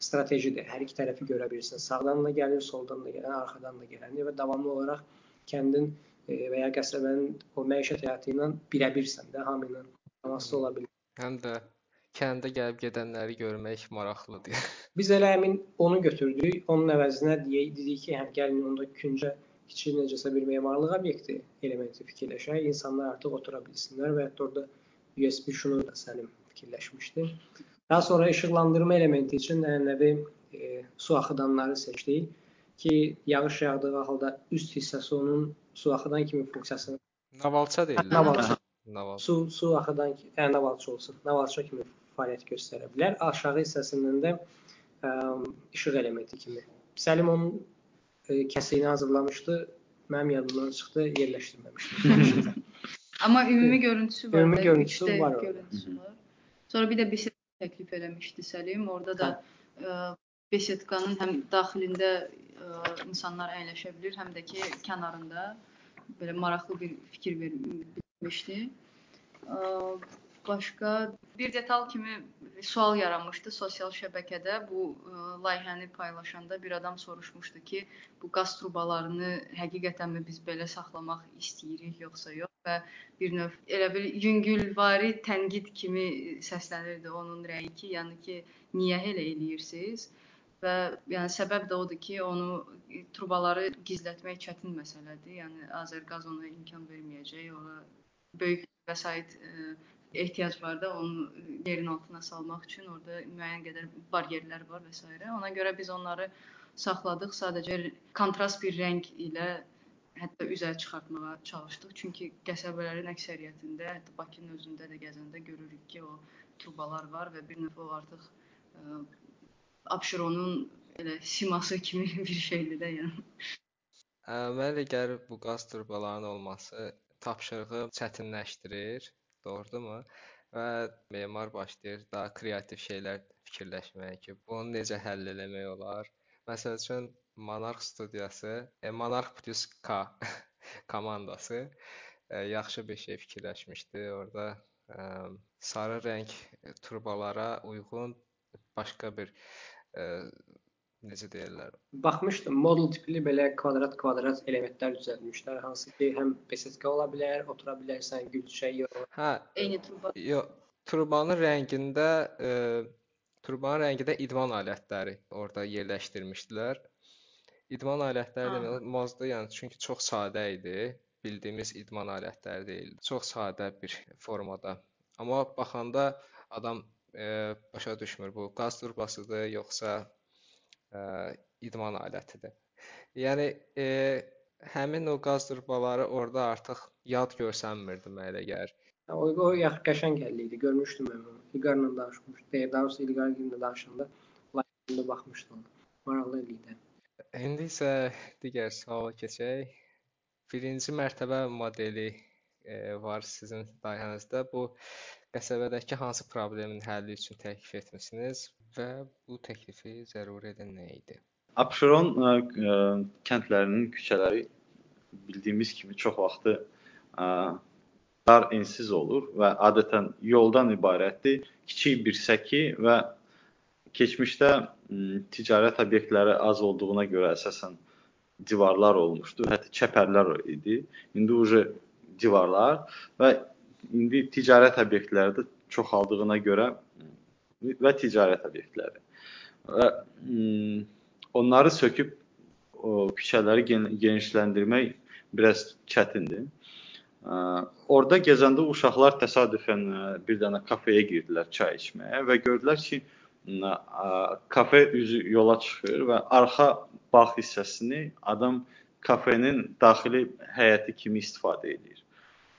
S1: stratejidir. Hər iki tərəfi görə bilirsən. Sağdan da gəlir, soldan da gələn, arxadan da gələn və davamlı olaraq kəndin e, və ya qəsəbənin o məişət həyatı ilə birəbirsən də, hamı ilə təmasda ola bilir.
S4: Həm də kəndə gəlib gedənləri görmək maraqlıdır.
S1: Biz elə həmin onu götürdük. Onun əvəzinə deyək, dedik ki, hə gəlin onda küncə kiçik necəsə bir memarlıq obyekti elementi fikirləşək, insanlar artıq otura bilsinlər və hətta orada USB şunu da Səlim fikirləşmişdi. Daha sonra işıqlandırma elementi üçün ənənəvi e, su axıdanları seçdik ki, yağış yağdığı halda üst hissəsi onun su axıdan kimi funksiyasını
S4: Navalça deyirlər.
S1: Navalça.
S4: Navalça.
S1: Su su axıdan yəni navalça olsun. Navalça kimi fəaliyyət göstərə bilər. Aşağı hissəsindən də ə, işıq elementi kimi. Səlim onun kəsiyini hazırlamışdı. Mənim yadımdan çıxdı, yerləşdirməmişdim.
S3: Amma ümumi görüntüsü var.
S1: Ümumi görüntüsü
S3: üçdə
S1: var.
S3: Görüntüsü var. Sonra bir də beset təklif eləmişdi Səlim. Orada da ə, besetkanın həm daxilində ə, insanlar əyləşə bilir, həm də ki kənarında belə maraqlı bir fikir vermişdi. Ə, Başqa bir detal kimi sual yaranmışdı sosial şəbəkədə. Bu ə, layihəni paylaşanda bir adam soruşmuşdu ki, bu qaz trubalarını həqiqətənmi biz belə saxlamaq istəyirik yoxsa yox və bir növ elə bir yüngülvari tənqid kimi səslənirdi onun rəyi ki, yəni ki, niyə elə eləyirsiniz? Və yəni səbəb də odur ki, onu trubaları gizlətmək çətin məsələdir. Yəni Azərqaz ona imkan verməyəcək. Ona böyük vəsait ə, ehtiyac var da onu yerin altına salmaq üçün orada müəyyən qədər baryerlər var və s. Ona görə biz onları saxladıq. Sadəcə kontrast bir rəng ilə hətta üzə çıxartmağa çalışdıq. Çünki qəsəbələrin əksəriyyətində, hətta Bakının özündə də gəzəndə görürük ki, o trubalar var və bir növ o artıq ə, Abşeronun elə siması kimi bir şeydir də, yəni.
S4: Ə, Mənə elə gəlir bu qaz turbalarının olması tapşırığı çətinləşdirir, doğrudurmu? Və memar başlayır daha kreativ şeylər fikirləşməyə ki, bunu necə həll etmək olar? Məsəl üçün Monarx studiyası, e, Monarx plus K komandası e, yaxşı bir şey fikirləşmişdi. Orada e, sarı rəng turbalara uyğun başqa bir e, necə deyirlər?
S1: Baxmışdım, modul tipli belə kvadrat-kvadrat elementlər düzəltmişlər, hansı ki, həm besetka ola bilər, otura bilərsən, gülçə yox.
S4: Hə,
S3: Eyni truba.
S4: yox, turbanın rəngində e, turbanın rəngində idman alətləri orada yerləşdirmişdilər. İdman alətləri
S3: Aha.
S4: demək mozda, yəni çünki çox sadə idi. Bildiyimiz idman alətləri deyildi. Çox sadə bir formada. Amma baxanda adam e, başa düşmür bu qaz turbasıdır yoxsa idman alətidir. Yəni e, həmin o qaz turbaları orada artıq yad görsənmirdi mənə elə gəlir.
S1: O, o yaxşı qəşəng gəldi idi. Görmüşdüm mən onu. İlqarla danışmışdım. Deyir, daha doğrusu İlqar ilə danışanda live-da baxmışdım. Maraqlı idi.
S4: İndi isə digər suala keçək. Birinci mərtəbə modeli e, var sizin layihənizdə. Bu qəsəbədəki hansı problemin həlli üçün təklif etmisiniz və bu təklifi zəruri edən nə idi?
S2: Abşeron ə, ə, kəndlərinin küçələri bildiyimiz kimi çox vaxtı ə, dar ensiz olur və adətən yoldan ibarətdir. Kiçik bir səki və keçmişdə m, ticarət obyektləri az olduğuna görə əsasən divarlar olmuşdu. Hətta çəpərlər idi. İndi uje divarlar və indi ticarət obyektləri də çoxaldığına görə və ticarət obyektləri. Və m, onları söküb o küçələri gen genişləndirmək biraz çətindir. Ə, orada gəzəndə uşaqlar təsadüfən bir dənə kafeyə girdilər çay içməyə və gördülər ki, ə, kafe üzü yola çıxır və arxa bağ hissəsini adam kafenin daxili həyəti kimi istifadə edir.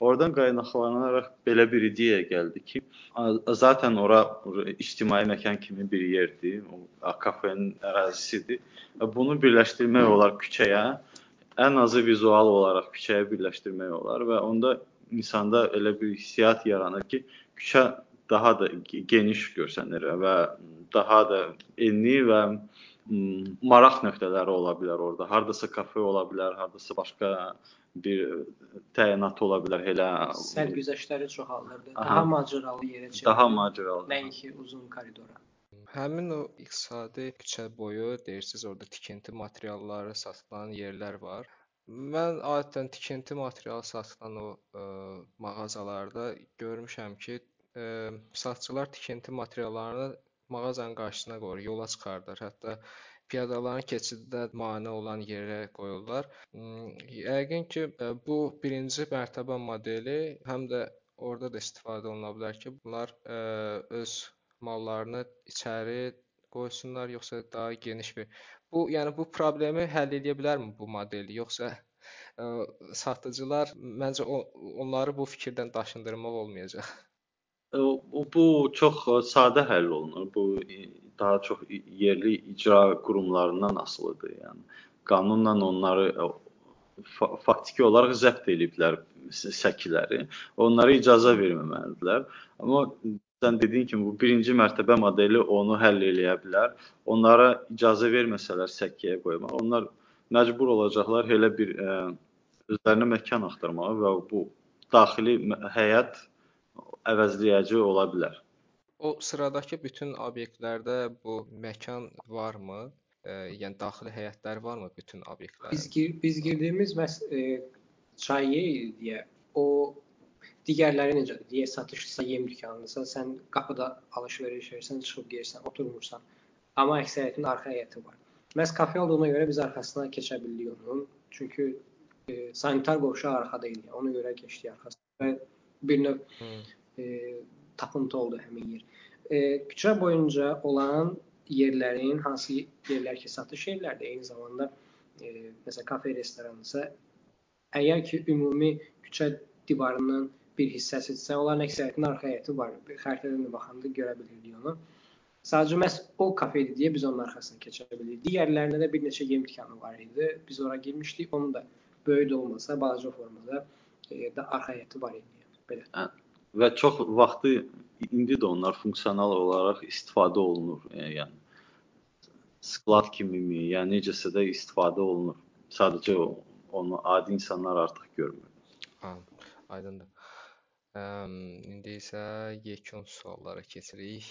S2: Oradan qaynaqlanaraq belə bir ideya gəldi ki, zaten ora ictimai məkan kimi bir yerdir, o kafenin ərazisidir. Bunu birləşdirmək olar küçəyə, ən azı vizual olaraq küçəyə birləşdirmək olar və onda insanda elə bir hissiyat yaranır ki, küçə daha da geniş görsənir və daha da enli və maraq nöqtələri ola bilər orada. Hardasa kafe ola bilər, hardasa başqa bir təyinat ola bilər elə
S1: sərgüzəştləri çoxaldırdı.
S2: Aha.
S1: Daha macəralı yerə çevirdi.
S2: daha macəralı.
S1: Nəinki uzun koridora.
S4: Həmin o iqtisadi küçə boyu deyirsiniz orada tikinti materialları satılan yerlər var. Mən adətən tikinti materialı satılan o ə, mağazalarda görmüşəm ki, ə, satışçılar tikinti materiallarını mağazanın qarşısına qoyur, yola çıxardır. Hətta piyadaların keçiddə mane olan yerə qoyurlar. Yəqin ki, bu birinci mərtəbə modeli həm də orada da istifadə oluna bilər ki, bunlar öz mallarını içəri qoysunlar, yoxsa daha geniş bir Bu, yəni bu problemi həll edə bilərmi bu model, yoxsa ə, satıcılar məncə o, onları bu fikirdən daşındırmaq olmayacaq.
S2: Bu çox sadə həll olunur. Bu daha çox yerli icra qurumlarından asılıdır. Yəni qanunla onları faktiki olaraq zəbt ediblər səkiləri. Onlara icazə verməməlidirlər. Amma sən dediyin kimi bu birinci mərtəbə modeli onu həll eləyə bilər. Onlara icazə verməsələr səkiyə qoymağa, onlar məcbur olacaqlar elə bir ə, özlərinə məkan axtarmağa və bu daxili həyat əvəzləyici ola bilər.
S4: O sıradakı bütün obyektlərdə bu məkan varmı? E, yəni daxili həyətlər varmı bütün obyektlərin?
S1: Biz gir biz girdiyimiz məs e, çayı deyə o digərləri necədir? Deyə satışçısa, yem dükanındasa, sən qapıda alış-veriş edirsən, çıxıb gəlirsən, oturmursan. Amma əksəriyyətinin arxa həyəti var. Məhz kafe olduğuna görə biz arxasına keçə bildik onun. Çünki e, sanitar qovşaq arxada idi. Ona görə keçdik arxasına və bir növ e, tapıntı oldu həmin yer. E, küçə boyunca olan yerlərin hansı yerlər ki, satış yerlərdir, eyni zamanda e, məsələn kafe, restoransa əgər ki ümumi küçə divarından bir hissəsidirsə, onların əksəriyyətinin arxa həyəti var. Xəritədən də baxanda görə bilirdik onu. Sadəcə məhz o kafe idi deyə biz onun arxasına keçə bildik. Digərlərində də bir neçə yem dükanı var idi. Biz ora girmişdik. Onun da böyük də olmasa, balaca formada e, də arxa həyəti var idi. Belə.
S2: Və çox vaxtı indi də onlar funksional olaraq istifadə olunur. E, yəni sklad kimimi, yəni necəsə də istifadə olunur. Sadəcə onu adi insanlar artıq görmür.
S4: Ha, aydındır. Əm, indi isə yekun suallara keçirik.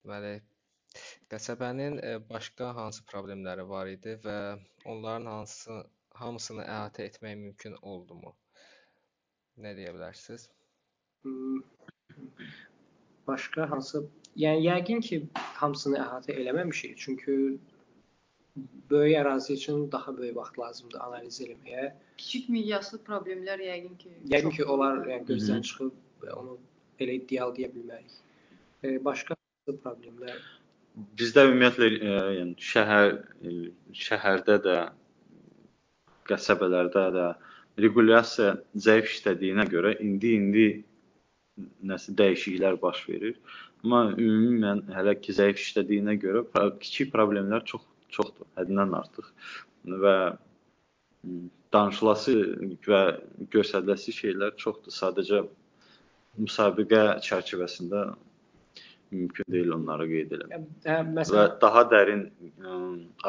S4: Deməli, qəsəbənin e, başqa hansı problemləri var idi və onların hansı hamısını əhatə etmək mümkün oldumu? Nə deyə bilərsiniz?
S1: Hmm, başqa hansı Yəni yəqin ki, hamısını əhatə eləməmişik. Çünki böyük ərazi üçün daha böyük vaxt lazımdır analiz etməyə.
S3: Kiçik miqyaslı problemlər yəqin ki,
S1: yəqin ki, onlar yəni gözdən çıxıb onu elə ideal deyə bilmərik. E, başqa problemlər
S2: bizdə ümumiyyətlə e, yəni şəhər e, şəhərdə də qəsəbələrdə də regulyasiya zəif işlədiyinə görə indi-indi nəsə dəyişikliklər baş verir. Amma ümumən hələ ki zəif işlədiyinə görə kiçik problemlər çox çoxdur, həddindən artıq və danışılası və göstəriləsi şeylər çoxdur. Sadəcə müsabiqə çərçivəsində mümkün deyil onları qeyd. Hə, məsələn, və daha dərin ə,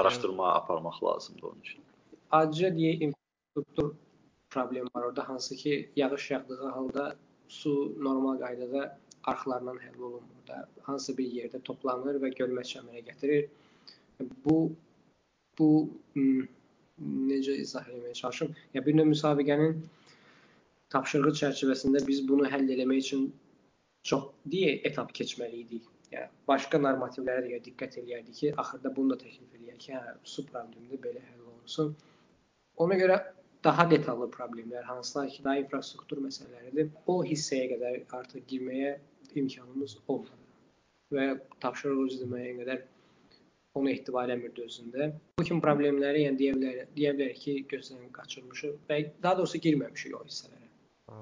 S2: araşdırma aparmaq lazımdır onun üçün.
S1: Adicə deyə infrastruktur problem var orada hansı ki yağış yağdığı halda su normal qaydada arxlarla həll olunmur da. Hansı bir yerdə toplanır və gölməç əmələ gətirir bu bu necə izah etməyə çalışım? Ya bir növ müsabiqənin tapşırığı çərçivəsində biz bunu həll etmək üçün çox deyə etap keçməli idik. Yəni başqa normativlərə də diqqət eləyərdik ki, axırda bunu da təklif eləyək ki, hə, su problemi belə həll olunsun. Ona görə daha detallı problemlər, hansılar ki, daha infrastruktur məsələləridir, o hissəyə qədər artıq girməyə imkanımız olmadı. Və tapşırıq müəyyən qədər onu etibar eləmirdi özündə. Bu kimi problemləri yəni deyə bilərik, deyə bilərik ki, gözdən qaçırmışıq və daha doğrusu girməmişik o hissələrə.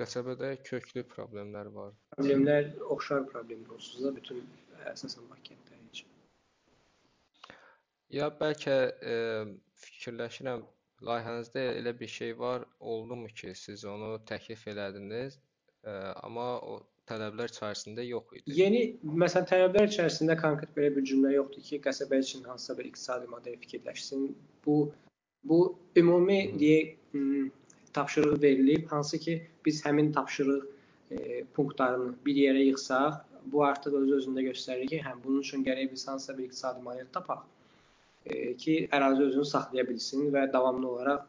S4: Qəsəbədə köklü problemlər var.
S1: Problemlər oxşar problemlər onsuz da bütün əsasən Bakı kəndləri üçün.
S4: Ya bəlkə e, fikirləşirəm layihənizdə elə bir şey var, oldumu ki, siz onu təklif elədiniz, e, amma o tələblər içərisində yox idi.
S1: Yeni, məsələn, tələblər içərisində konkret belə bir cümlə yoxdur ki, qəsəbə üçün hansısa bir iqtisadi model fikirləşsin. Bu bu ümumi deyək tapşırıq verilib, hansı ki, biz həmin tapşırıq e, punktlarını bir yerə yığsaq, bu artıq öz özündə göstərir ki, həm bunun üçün gərək biz hansısa bir iqtisadi model tapaq ki, ərazi özünü saxlaya bilsin və davamlı olaraq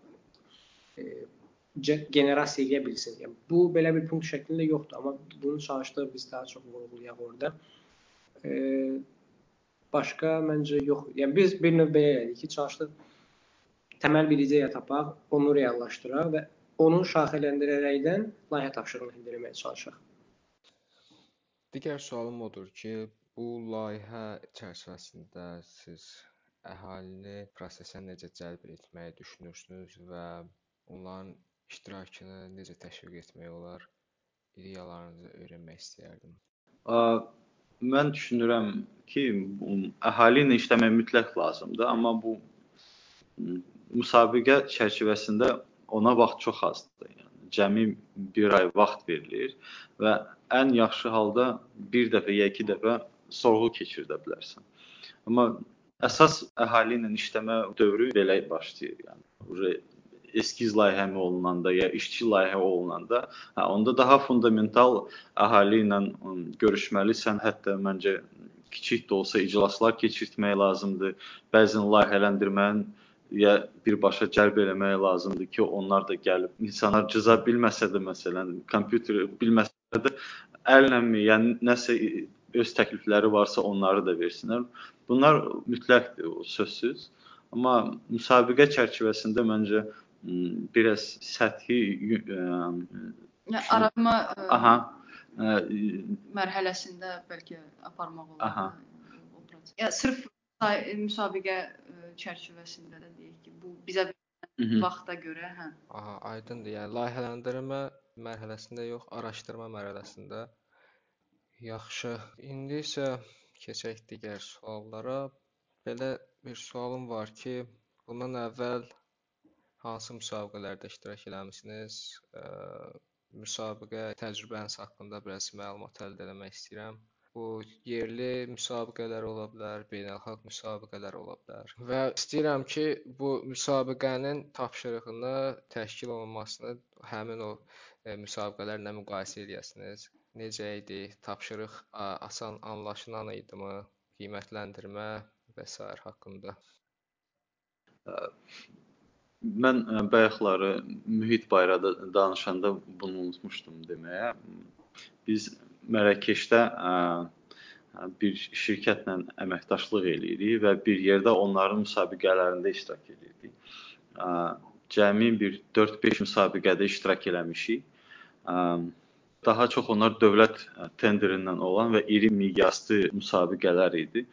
S1: e, generasiya edə bilsin. Yəni bu belə bir punkt şəklində yoxdur, amma bunu çalışdıq biz daha çox vurğulayaq orada. E, başqa məncə yox. Yəni biz bir növ belə elədik ki, çalışdıq təməl bir ideya tapaq, onu reallaşdıraq və onu şaxələndirərəkdən layihə tapşırığını endirməyə çalışaq.
S4: Digər sualım odur ki, bu layihə çərçivəsində siz əhalini prosesə necə cəlb etməyi düşünürsünüz və onların iştirakını necə təşviq etmək olar? İdeyalarınızı öyrənmək istəyərdim.
S2: Mən düşünürəm ki, əhali ilə işləmək mütləq lazımdır, amma bu müsabiqə çərçivəsində ona vaxt çox azdır. Yəni cəmi 1 ay vaxt verilir və ən yaxşı halda bir dəfə ya iki dəfə sorğu keçirdə bilərsən. Amma əsas əhali ilə işləmə dövrü belə başlayır. Yəni eskiz layihə mi olunanda ya işçi layihə olunanda, hə onda daha fundamental əhali ilə görüşməlisən. Hətta məncə kiçik də olsa iclaslar keçirtmək lazımdır. Bəzən layihələndirmənin ya birbaşa cəlb eləmək lazımdır ki, onlar da gəlib insanlar cıza bilməsə də məsələn, kompüter bilməsə də əlləmi, yəni nəsə öz təklifləri varsa onları da versinlər. Bunlar mütləqdir, sözsüz. Amma müsabiqə çərçivəsində məncə biraz səthi
S3: yəni araşdırma
S2: aha
S3: mərhələsində bəlkə aparmaq olar.
S2: Aha.
S3: Ya sırf müsabiqə çərçivəsində də deyək ki, bu bizə vaxta görə, hə.
S4: Aha, aydındır. Yəni layihələndirmə mərhələsində yox, araşdırma mərhələsində. Yaxşı. İndi isə keçək digər suallara. Belə bir sualım var ki, bundan əvvəl hansı müsabiqələrdə iştirak eləmisiniz? Ə, müsabiqə təcrübəniz haqqında biraz məlumat əldə etmək istəyirəm. Bu yerli müsabiqələr ola bilər, beynəlxalq müsabiqələr ola bilər. Və istəyirəm ki, bu müsabiqənin tapşırığını təşkil olunmasını həmin o e, müsabiqələrlə müqayisə edəsiniz. Necə idi? Tapşırıq asan, anlaşılan idimi? Qiymətləndirmə və s. haqqında.
S2: Mən bayaqları mühit barədə danışanda bunu unutmuşdum deməyə. Biz Mərakeşdə bir şirkətlə əməkdaşlıq eləyirik və bir yerdə onların müsabiqələrində iştirak edirdik. Cəmi bir 4-5 müsabiqədə iştirak eləmişik daha çox onlar dövlət e, tenderindən olan və iri miqyaslı müsabiqələr idi.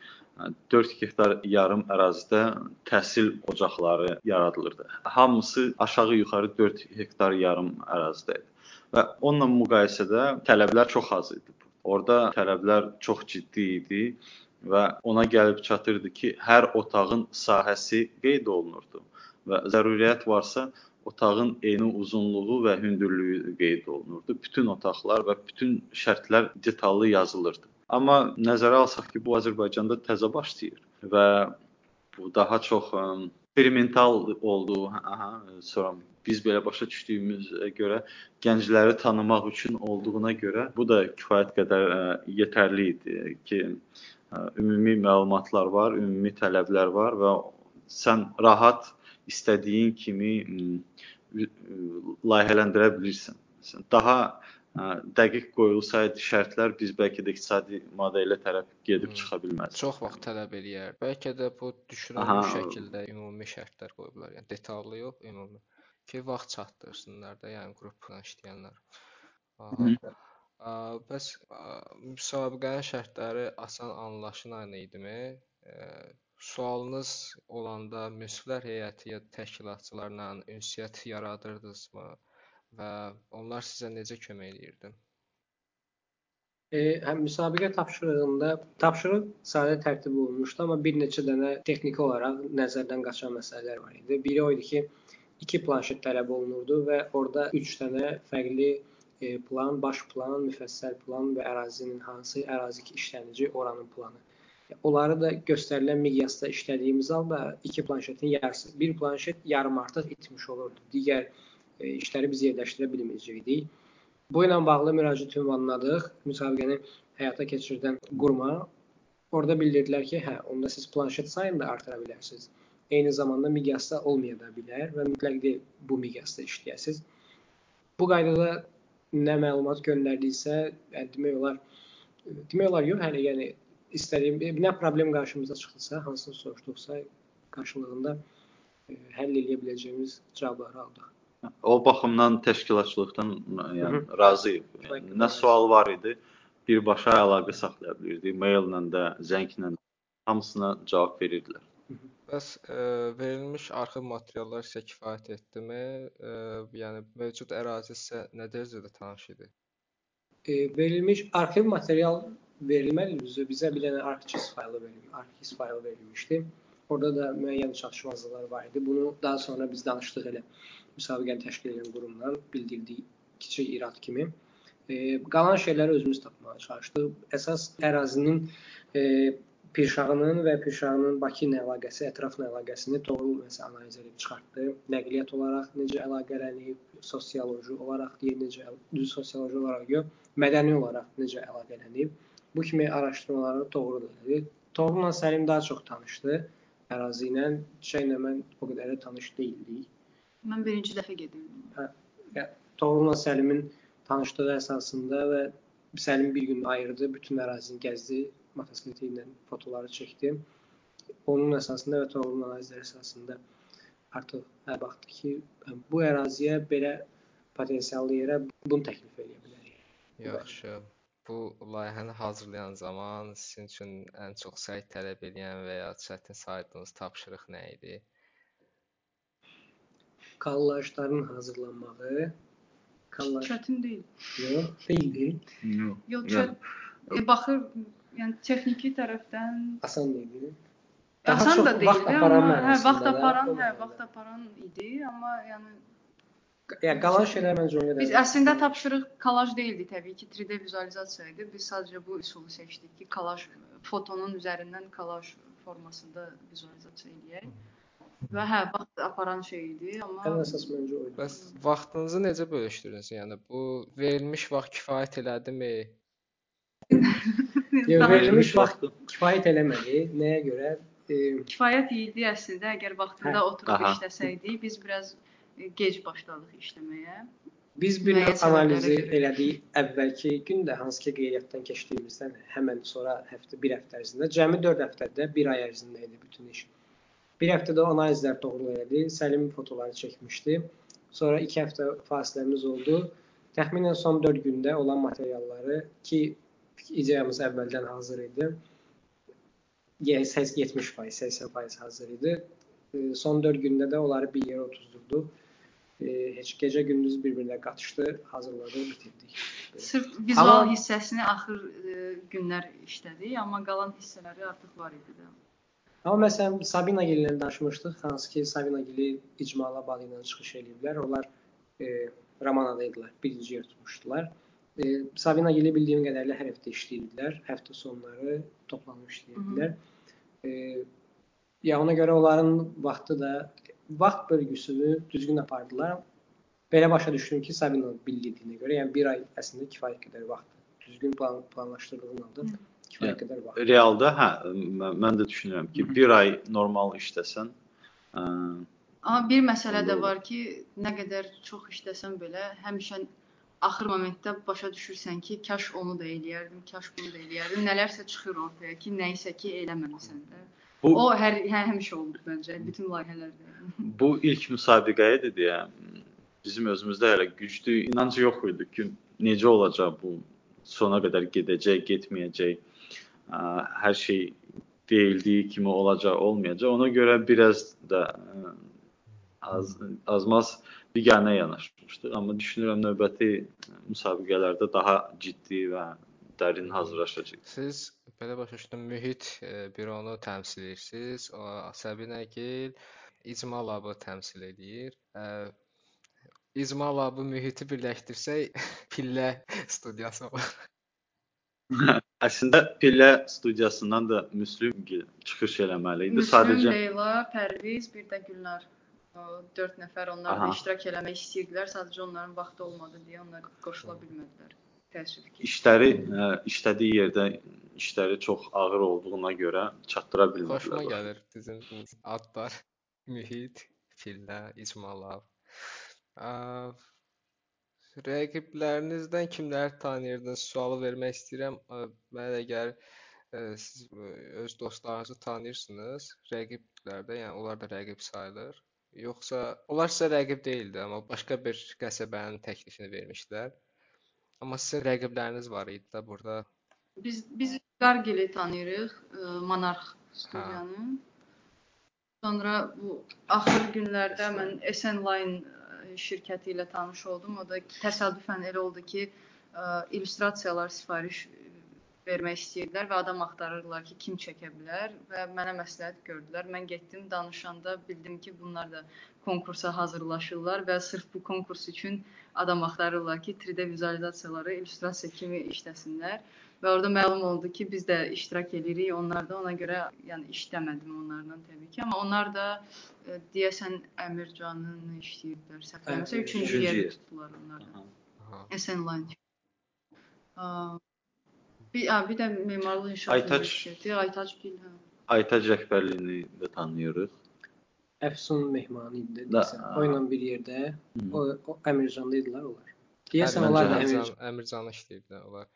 S2: 4 hektar yarım ərazidə təhsil ocaqları yaradılırdı. Hamısı aşağı-yuxarı 4 hektar yarım ərazidə idi. Və onunla müqayisədə tələblər çox az idi. Orda tələblər çox ciddi idi və ona gəlib çatırdı ki, hər otağın sahəsi qeyd olunurdu və zəruriyyət varsa otağın eni uzunluğu və hündürlüyü qeyd olunurdu. Bütün otaqlar və bütün şərtlər detallı yazılırdı. Amma nəzərə alsaq ki, bu Azərbaycanda təzə başlayır və bu daha çox eksperimental olduğu, aha, sonra biz belə başa düşdüyümüzə görə gəncləri tanımaq üçün olduğuna görə bu da kifayət qədər ə, yetərli idi ki, ə, ümumi məlumatlar var, ümumi tələblər var və sən rahat istədiyin kimi layihələndirə bilirsən. Məsələn, daha ə, dəqiq qoyulsaydı şərtlər biz bəlkə də iqtisadi modelə tərəf gedib hmm. çıxa bilməzdik.
S4: Çox vaxt tələb eləyər. Bəlkə də bu düşünülmüş şəkildə ümumi şərtlər qoyublar. Yəni detallı yox, ümumi. Ki vaxt çatdırsınlar da, yəni qrupla işləyənlər. Aha. Ə, bəs ə, müsabiqənin şərtləri asan anlaşılan idimi? Ə, Sualınız olanda münsiflər heyəti ya təşkilatçılarla ünsiyyət yaradırdınızmı və onlar sizə necə kömək edirdi?
S1: E, həm müsabiqə tapşırığında tapşırıq sadə tərtib olunmuşdu, amma bir neçə dənə texniki olaraq nəzərdən qaçan məsələlər var idi. Biri o idi ki, iki planşet tələb olunurdu və orada 3 dənə fərqli e, plan, baş plan, müfəssəl plan və ərazinin hansı ərazi ki işlənəcək oranın planı Onları da göstərilən miqyasda işlədiyimiz halda iki planşetin yarısı, bir planşet yarım artıq itmiş olurdu. Digər e, işləri biz yerləşdirə bilməyəcəkdik. Bu ilə bağlı müraciət ünvanladıq. Müsabiqəni həyata keçirdən quruma. Orada bildirdilər ki, hə, onda siz planşet sayını da artıra bilərsiniz. Eyni zamanda miqyasda olmaya da bilər və mütləq deyil bu miqyasda işləyəsiniz. Bu qaydada nə məlumat göndərdiksə, yəni demək olar demək olar yox, yəni yəni istədiyim nə problem qarşımıza çıxdısa, hansını soruşduqsa qarşılığında e, həll edə biləcəyimiz cavabları aldıq.
S2: O baxımdan təşkilatçılıqdan yəni razıyıq. Yəni, nə sual var idi, birbaşa əlaqə saxlaya bilirdik. Maillə də, zənglə də hamısına cavab verirdilər.
S4: Bəs ə, verilmiş arxiv materiallar sizə kifayət etdimi? Ə, yəni mövcud ərazi sizə nə dərəcədə tanış idi?
S1: E, verilmiş arxiv material verilmədi bizə. Bizə bir dənə ArcGIS faylı verilmiş, ArcGIS faylı verilmişdi. Orada da müəyyən çatışmazlıqlar var idi. Bunu daha sonra biz danışdıq elə müsabiqəni təşkil edən qurumdan bildirdik kiçik irad kimi. E, qalan şeyləri özümüz tapmağa çalışdıq. Əsas ərazinin e, Pirşağının və Pirşağının Bakı ilə əlaqəsi, ətrafla əlaqəsini Toğrul məsəl analiz edib çıxartdı. Nəqliyyat olaraq necə əlaqələnib, sosioloji olaraq deyək necə, düz sosioloji olaraq yox, mədəni olaraq necə əlaqələnib. Bu kimi araşdırmaları etdi. Toğrulla Səlim daha çox tanışdı ərazi ilə. Şeylə mən o qədər də tanış deyildik.
S3: Mən birinci dəfə gedirdim.
S1: Hə, Toğrul'la Səlimin tanışlığı əsasında və Səlim bir gün ayırdı, bütün ərazini gəzdi, motosikleti ilə fotoları çəkdi. Onun əsasında və Toğrul'un analizləri əsasında artıq hə baxdı ki, bu əraziyə belə potensiallı yerə bunu təklif edə bilərik.
S4: Yaxşı. Bu layihəni hazırlayan zaman sizin üçün ən çox səy tələb edən və ya çətin saydığınız tapşırıq nə idi?
S1: Kolajların hazırlanmağı kolaj
S3: Çətin deyil.
S1: yox, deyildi.
S2: Yox.
S3: Yox,
S2: Yəni,
S3: çət e, baxır, yəni texniki tərəfdən
S1: Asan idi. Daha
S3: asan da deyil,
S1: vaxt aparan
S3: amma hə, vaxt aparan, hə, vaxt aparan idi, amma yəni
S1: Yəni qalan şeylər məncə o qədər.
S3: biz əslində tapşırıq kolaj deyildi təbii ki, 3D vizualizasiya idi. Biz sadəcə bu üsulu seçdik ki, kolaj fotonun üzərindən kolaj formasında vizualizasiya eləyək. Və hə, vaxt aparan şey idi, amma
S1: Ən əsas məncə o idi.
S4: Bəs vaxtınızı necə bölüşdürürsünüz? Yəni bu verilmiş vaxt kifayət elədimi?
S1: Yox, verilmiş vaxt kifayət eləmədi. Nəyə görə? E,
S3: kifayət idi əslində əgər vaxtında
S1: Hə,
S3: oturub işləsəydik, biz biraz gec başladıq işləməyə.
S1: biz bir növ analizi elədik əvvəlki gündə hansı ki qeydiyyatdan keçdiyimizdən həmin sonra həftə bir həftə ərzində cəmi 4 həftədə 1 ay ərzində idi bütün iş. Bir həftədə analizlər doğru elədi. Səlim fotoları çəkmişdi. Sonra 2 həftə fasiləmiz oldu. Təxminən son 4 gündə olan materialları ki ideyamız əvvəldən hazır idi. Yəni 70%, 80% hazır idi. Son 4 gündə də onları bir yerə otuzdurduq. E, Heç gecə gündüz bir-birinə qatışdı, hazırladıq, bitirdik.
S3: Sırf vizual
S1: Amma-
S3: hissəsini axır e, günlər işlədik, amma qalan hissələri artıq var idi də.
S1: Amma məsələn Sabina Gillə danışmışdıq, hansı ki Sabina Gili icmala balı ilə çıxış eləyiblər. Onlar e, Ramanada idilər, birinci yer tutmuşdular. E, Sabina Gili bildiyim qədərilə hər həftə işləyirdilər. Həftə sonları toplanıb işləyirdilər. E, ya ona görə onların vaxtı da vaxt bölgüsünü düzgün apardılar. Belə başa düşdüm ki, Sabina bildiyinə görə, yəni bir ay əslində kifayət qədər vaxtdır. Düzgün plan planlaşdırdığın halda kifayət
S2: Yəni,
S1: qədər vaxt.
S2: Realda hə, mən, mən də düşünürəm ki,
S1: Hı -hı.
S2: bir ay normal işləsən, ə,
S3: Amma bir məsələ də var ki, nə qədər çox işləsən belə, həmişə axır momentdə başa düşürsən ki, kaş onu da eləyərdim, kaş bunu da eləyərdim. Nələrsə çıxır ortaya ki, nəyisə ki, eləməmisən də.
S2: Bu
S3: O hər hə, həmişə olur məncə, bütün layihələrdə.
S2: bu ilk müsabiqəyə idi deyə bizim özümüzdə hələ güclü inanc yox idi ki, necə olacaq bu, sona qədər gedəcək, getməyəcək. Ə, Hər şey deyildiyi kimi olacaq, olmayacaq. Ona görə biraz da ə, az azmaz biganə yanaşmışdıq, amma düşünürəm növbəti müsabiqələrdə daha ciddi və dərin hazırlaşacağıq.
S4: Siz belə başa düşdüm, mühit e, büronu təmsil edirsiniz. O Səbinə Gil İcma Labı təmsil edir. E, İcma Labı mühiti birləşdirsək pillə studiyası olur.
S2: Əslində Pillə studiyasından da Müslüm çıxış eləməli idi.
S3: Müslüm,
S2: Sadəcə
S3: Leyla, Pərviz, bir də Gülnar. O 4 nəfər onlar da
S2: Aha.
S3: iştirak eləmək istəyirdilər, sadəcə onların vaxtı olmadı deyə onlar qoşula bilmədilər. Təəssüf ki.
S2: işləri ə, işlədiyi yerdə işləri çox ağır olduğuna görə çatdıra bilmədilər.
S4: Xoşuma gəlir bu adlar. Mühit, pillə, İcma Lab. E, Rəqiblərinizdən kimləri tanıyırdınız? Sualı vermək istəyirəm. Mənə elə gəlir siz öz dostlarınızı tanıyırsınız, rəqiblər də, yəni onlar da rəqib sayılır. Yoxsa onlar sizə rəqib deyildi, amma başqa bir qəsəbənin təklifini vermişdilər. Amma sizin rəqibləriniz var idi də burada.
S3: Biz biz Qargili tanıyırıq, Monarx studiyanı. Sonra bu axır günlərdə mən SN Line şirkəti ilə tanış oldum. O da təsadüfən elə oldu ki, illüstrasiyalar sifariş vermək istəyirdilər və adam axtarırdılar ki, kim çəkə bilər və mənə məsləhət gördülər. Mən getdim, danışanda bildim ki, bunlar da konkursa hazırlaşırlar və sırf bu konkurs üçün adam axtarırlar ki, 3D vizualizasiyaları illüstrasiya kimi işləsinlər. Və orada məlum oldu ki, biz də iştirak edirik. Onlar da ona görə yəni işləmədim onlarla təbii ki, amma onlar da e, deyəsən Əmircanın işləyirdilər. Səhvləmirəmsə 3-cü yeri tutdular onlar da. SN Line. Bir, hə, bir də memarlıq inşaat
S2: Aytaç.
S3: universiteti, Aytaç Gil, hə.
S2: Aytac rəhbərliyini də tanıyırıq.
S1: Əfsun Mehmani idi desən. O ilə bir yerdə
S2: Hı.
S1: o, o Əmircanda idilər onlar. Deyəsən
S2: Əmircan,
S1: onlar da
S2: Əmircan.
S1: Əmircan
S4: Əmircan, Əmircanı işləyirdilər onlar.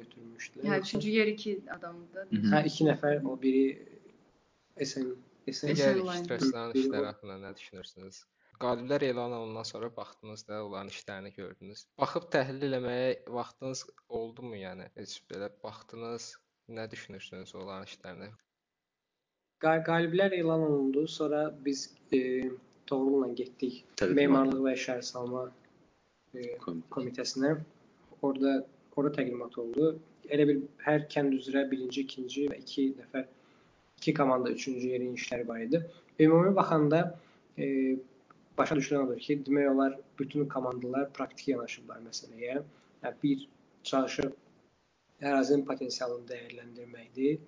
S1: Götürmüşdülər. Yoxsa-
S3: üçüncü yer iki adamdı.
S1: Hə, iki nəfər, o biri SN SN Biri
S4: işləri haqqında nə düşünürsünüz? Qaliblər elan olundan sonra baxdınız da, onların işlərini gördünüz. Baxıb təhlil eləməyə vaxtınız oldumu, yəni? Heç belə baxdınız, nə düşünürsünüz onların işlərinə?
S1: Qa- Qaliblər elan olundu. Sonra biz e, Toğrul'la getdik Memarlıq və Şəhərsalma e,
S2: Komitə.
S1: komitəsinə. Orada orada təqdimat oldu. Elə bir hər kənd üzrə birinci, ikinci və iki nəfər iki komanda üçüncü yerin işləri var idi. Ümumi baxanda e, başa düşülən odur ki, demək olar bütün komandalar praktik yanaşıblar məsələyə. Yəni bir çalışıb ərazinin potensialını dəyərləndirməkdir.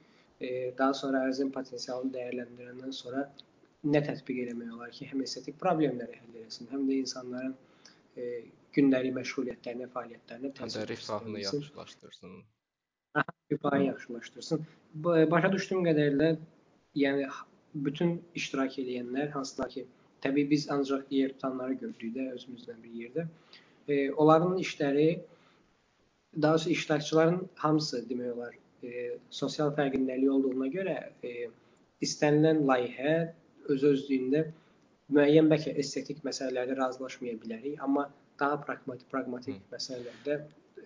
S1: E, daha sonra ərazinin potensialını dəyərləndirəndən sonra nə tətbiq etmək olar ki, həm estetik problemləri həll etsin, həm də insanların e, gündəlik məşğuliyyətlərinə, fəaliyyətlərinə
S4: Həm də
S1: təsir
S4: rifahını yaxşılaşdırsın.
S1: rifahı yaxşılaşdırsın. Bu- Başa düşdüyüm qədərilə, yəni bütün iştirak edənlər hansılar ki, təbii biz ancaq yer tutanları gördük də özümüzlə bir yerdə. E, onların işləri daha doğrusu iştirakçıların hamısı demək olar e, sosial fərqindəliyi olduğuna görə e, istənilən layihə öz özlüyündə müəyyən bəlkə estetik məsələlərdə razılaşmaya bilərik, amma daha praqmatik, praqmatik
S4: Hı.
S1: məsələlərdə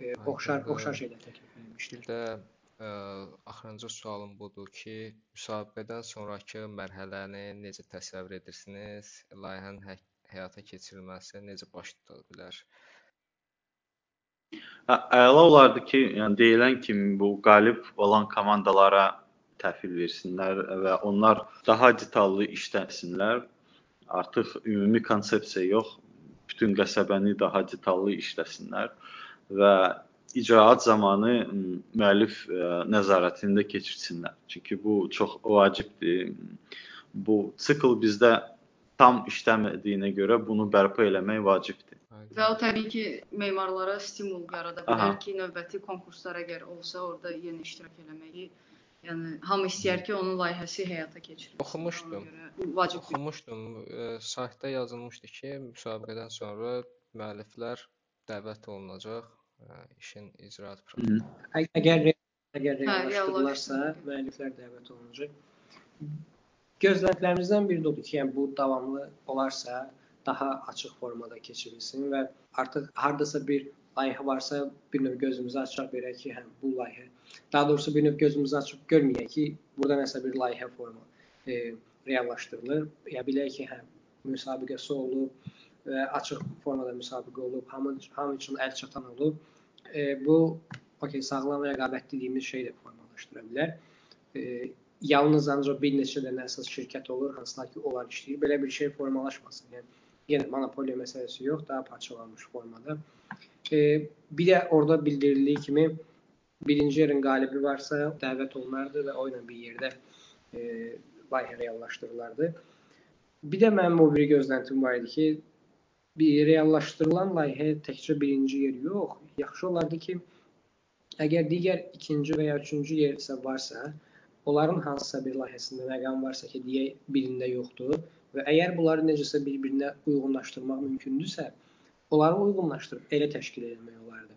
S1: e, oxşar oxşar şeylər təklif edilmişdir.
S4: Də ə, axırıncı sualım budur ki, müsabiqədən sonrakı mərhələni necə təsəvvür edirsiniz? Layihənin hə həyata keçirilməsi necə baş tuta bilər?
S2: Hə, əla olardı ki, yəni deyilən kimi bu qalib olan komandalara təhvil versinlər və onlar daha detallı işləsinlər. Artıq ümumi konsepsiya yox, bütün qəsəbəni daha detallı işləsinlər və icraat zamanı müəllif nəzarətində keçirsinlər. Çünki bu çox vacibdir. Bu sikl bizdə tam işləmədiyinə görə bunu bərpa eləmək vacibdir.
S3: Və o təbii ki, memarlara stimul yarada bilər
S2: Aha.
S3: ki, növbəti konkurslar əgər olsa, orada yenə iştirak eləməyi, yəni hamı istəyər ki, onun layihəsi həyata keçirilsin.
S4: Oxumuşdum.
S3: Vacib.
S4: Oxumuşdum, ə, saytda yazılmışdı ki, müsabiqədən sonra müəlliflər dəvət olunacaq ə, işin icraat prosesi.
S1: Ə- Əgər əgər
S3: Hə,
S1: reallaşdırılarsa, müəlliflər dəvət olunacaq. Gözləntilərimizdən biri də odur ki, yəni bu davamlı olarsa, daha açıq formada keçirilsin və artıq hardasa bir layihə varsa, bir növ gözümüzü açaq verək ki, hə bu layihə. Daha doğrusu bir növ gözümüzü açıb görməyək ki, burada nəsə bir layihə forma e, reallaşdırılır. Ya bilək ki, hə müsabiqəsi olub və açıq formada müsabiqə olub, hamı hamı üçün əl çatan olub. E, bu okey sağlam rəqabət dediyimiz şey də formalaşdıra bilər. E, yalnız ancaq bir neçə dənə əsas şirkət olur, hansılar ki, onlar işləyir. Belə bir şey formalaşmasın. Yəni yenə monopoliya məsələsi yox, daha parçalanmış formada. E, bir də orada bildirildiyi kimi birinci yerin qalibi varsa dəvət olunardı və o ilə bir yerdə e, layihə reallaşdırılardı. Bir də mənim o bir gözləntim var idi ki, bir reallaşdırılan layihə təkcə birinci yer yox, yaxşı olardı ki, əgər digər ikinci və ya üçüncü yer isə varsa, onların hansısa bir layihəsində məqam varsa ki, digər birində yoxdur və əgər bunları necəsə bir-birinə uyğunlaşdırmaq mümkündürsə, onları uyğunlaşdırıb elə təşkil etmək olardı.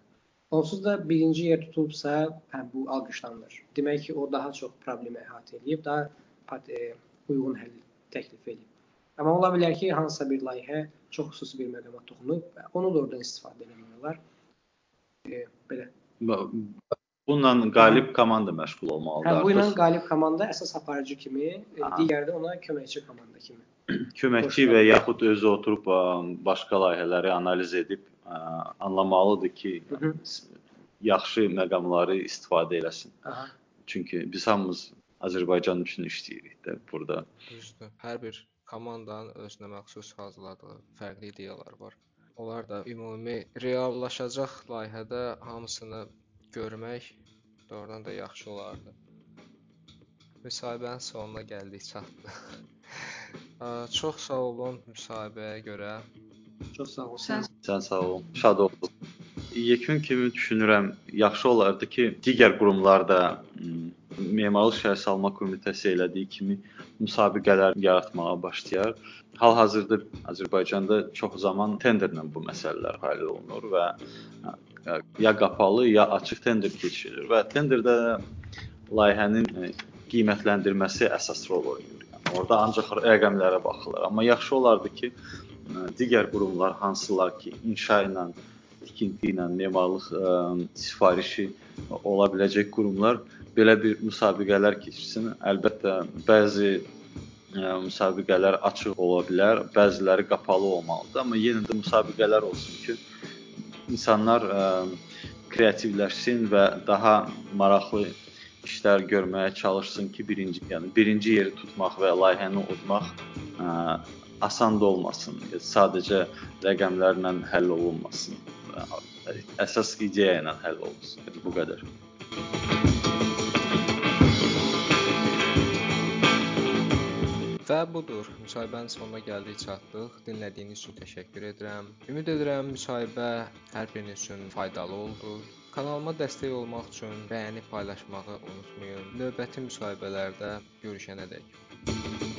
S1: Onsuz da birinci yer tutulubsa, hə bu alqışlanır. Demək ki, o daha çox problemi əhatə edib, daha e, uyğun həll təklif edib. Amma ola bilər ki, hansısa bir layihə çox xüsusi bir məqama toxunub onu da oradan istifadə etmək olar. E, belə.
S2: Bununla qalib komanda məşğul olmalıdır.
S1: Hə, bu ilə qalib komanda əsas aparıcı kimi, e, Aha. digəri də ona köməkçi komanda kimi.
S2: köməkçi və yaxud özü oturub başqa layihələri analiz edib anlamalıdır ki, Hı -hı. yaxşı məqamları istifadə eləsin. Aha. Çünki biz hamımız Azərbaycan üçün işləyirik də burada.
S4: Düzdür. Hər bir komandanın özünə məxsus hazırladığı fərqli ideyalar var. Onlar da ümumi reallaşacaq layihədə hamısını görmək doğrudan da yaxşı olardı. Müsahibənin sonuna gəldik, çatdıq. Çox sağ olun müsahibəyə görə.
S1: Çox sağ ol.
S3: Sən,
S2: Sən sağ ol. Şad oldum. Yekun kimi düşünürəm, yaxşı olardı ki, digər qurumlar da Memarlıq Şəhər Salma Komitəsi elədiyi kimi müsabiqələr yaratmağa başlayar. Hal-hazırda Azərbaycanda çox zaman tenderlə bu məsələlər həll olunur və ya qapalı, ya açıq tender keçirilir və tenderdə layihənin qiymətləndirməsi əsas rol oynayır. Yəni orada ancaq rəqəmlərə baxılır. Amma yaxşı olardı ki, digər qurumlar hansılar ki, inşa ilə, tikinti ilə, memarlıq ə, e, sifarişi ola biləcək qurumlar belə bir müsabiqələr keçirsin. Əlbəttə bəzi ə, müsabiqələr açıq ola bilər, bəziləri qapalı olmalıdır, amma yenə də müsabiqələr olsun ki, insanlar ə, kreativləşsin və daha maraqlı işlər görməyə çalışsın ki, birinci, yəni birinci yeri tutmaq və layihəni udmaq ə, asan da olmasın. Sadəcə rəqəmlərlə həll olunmasın. Əsas ideya ilə həll olunsun. Bu qədər.
S4: Və budur, müsahibənin sonuna gəldik, çatdıq. Dinlədiyiniz üçün təşəkkür edirəm. Ümid edirəm müsahibə hər biriniz üçün faydalı oldu. Kanalıma dəstək olmaq üçün bəyənib paylaşmağı unutmayın. Növbəti müsahibələrdə görüşənədək.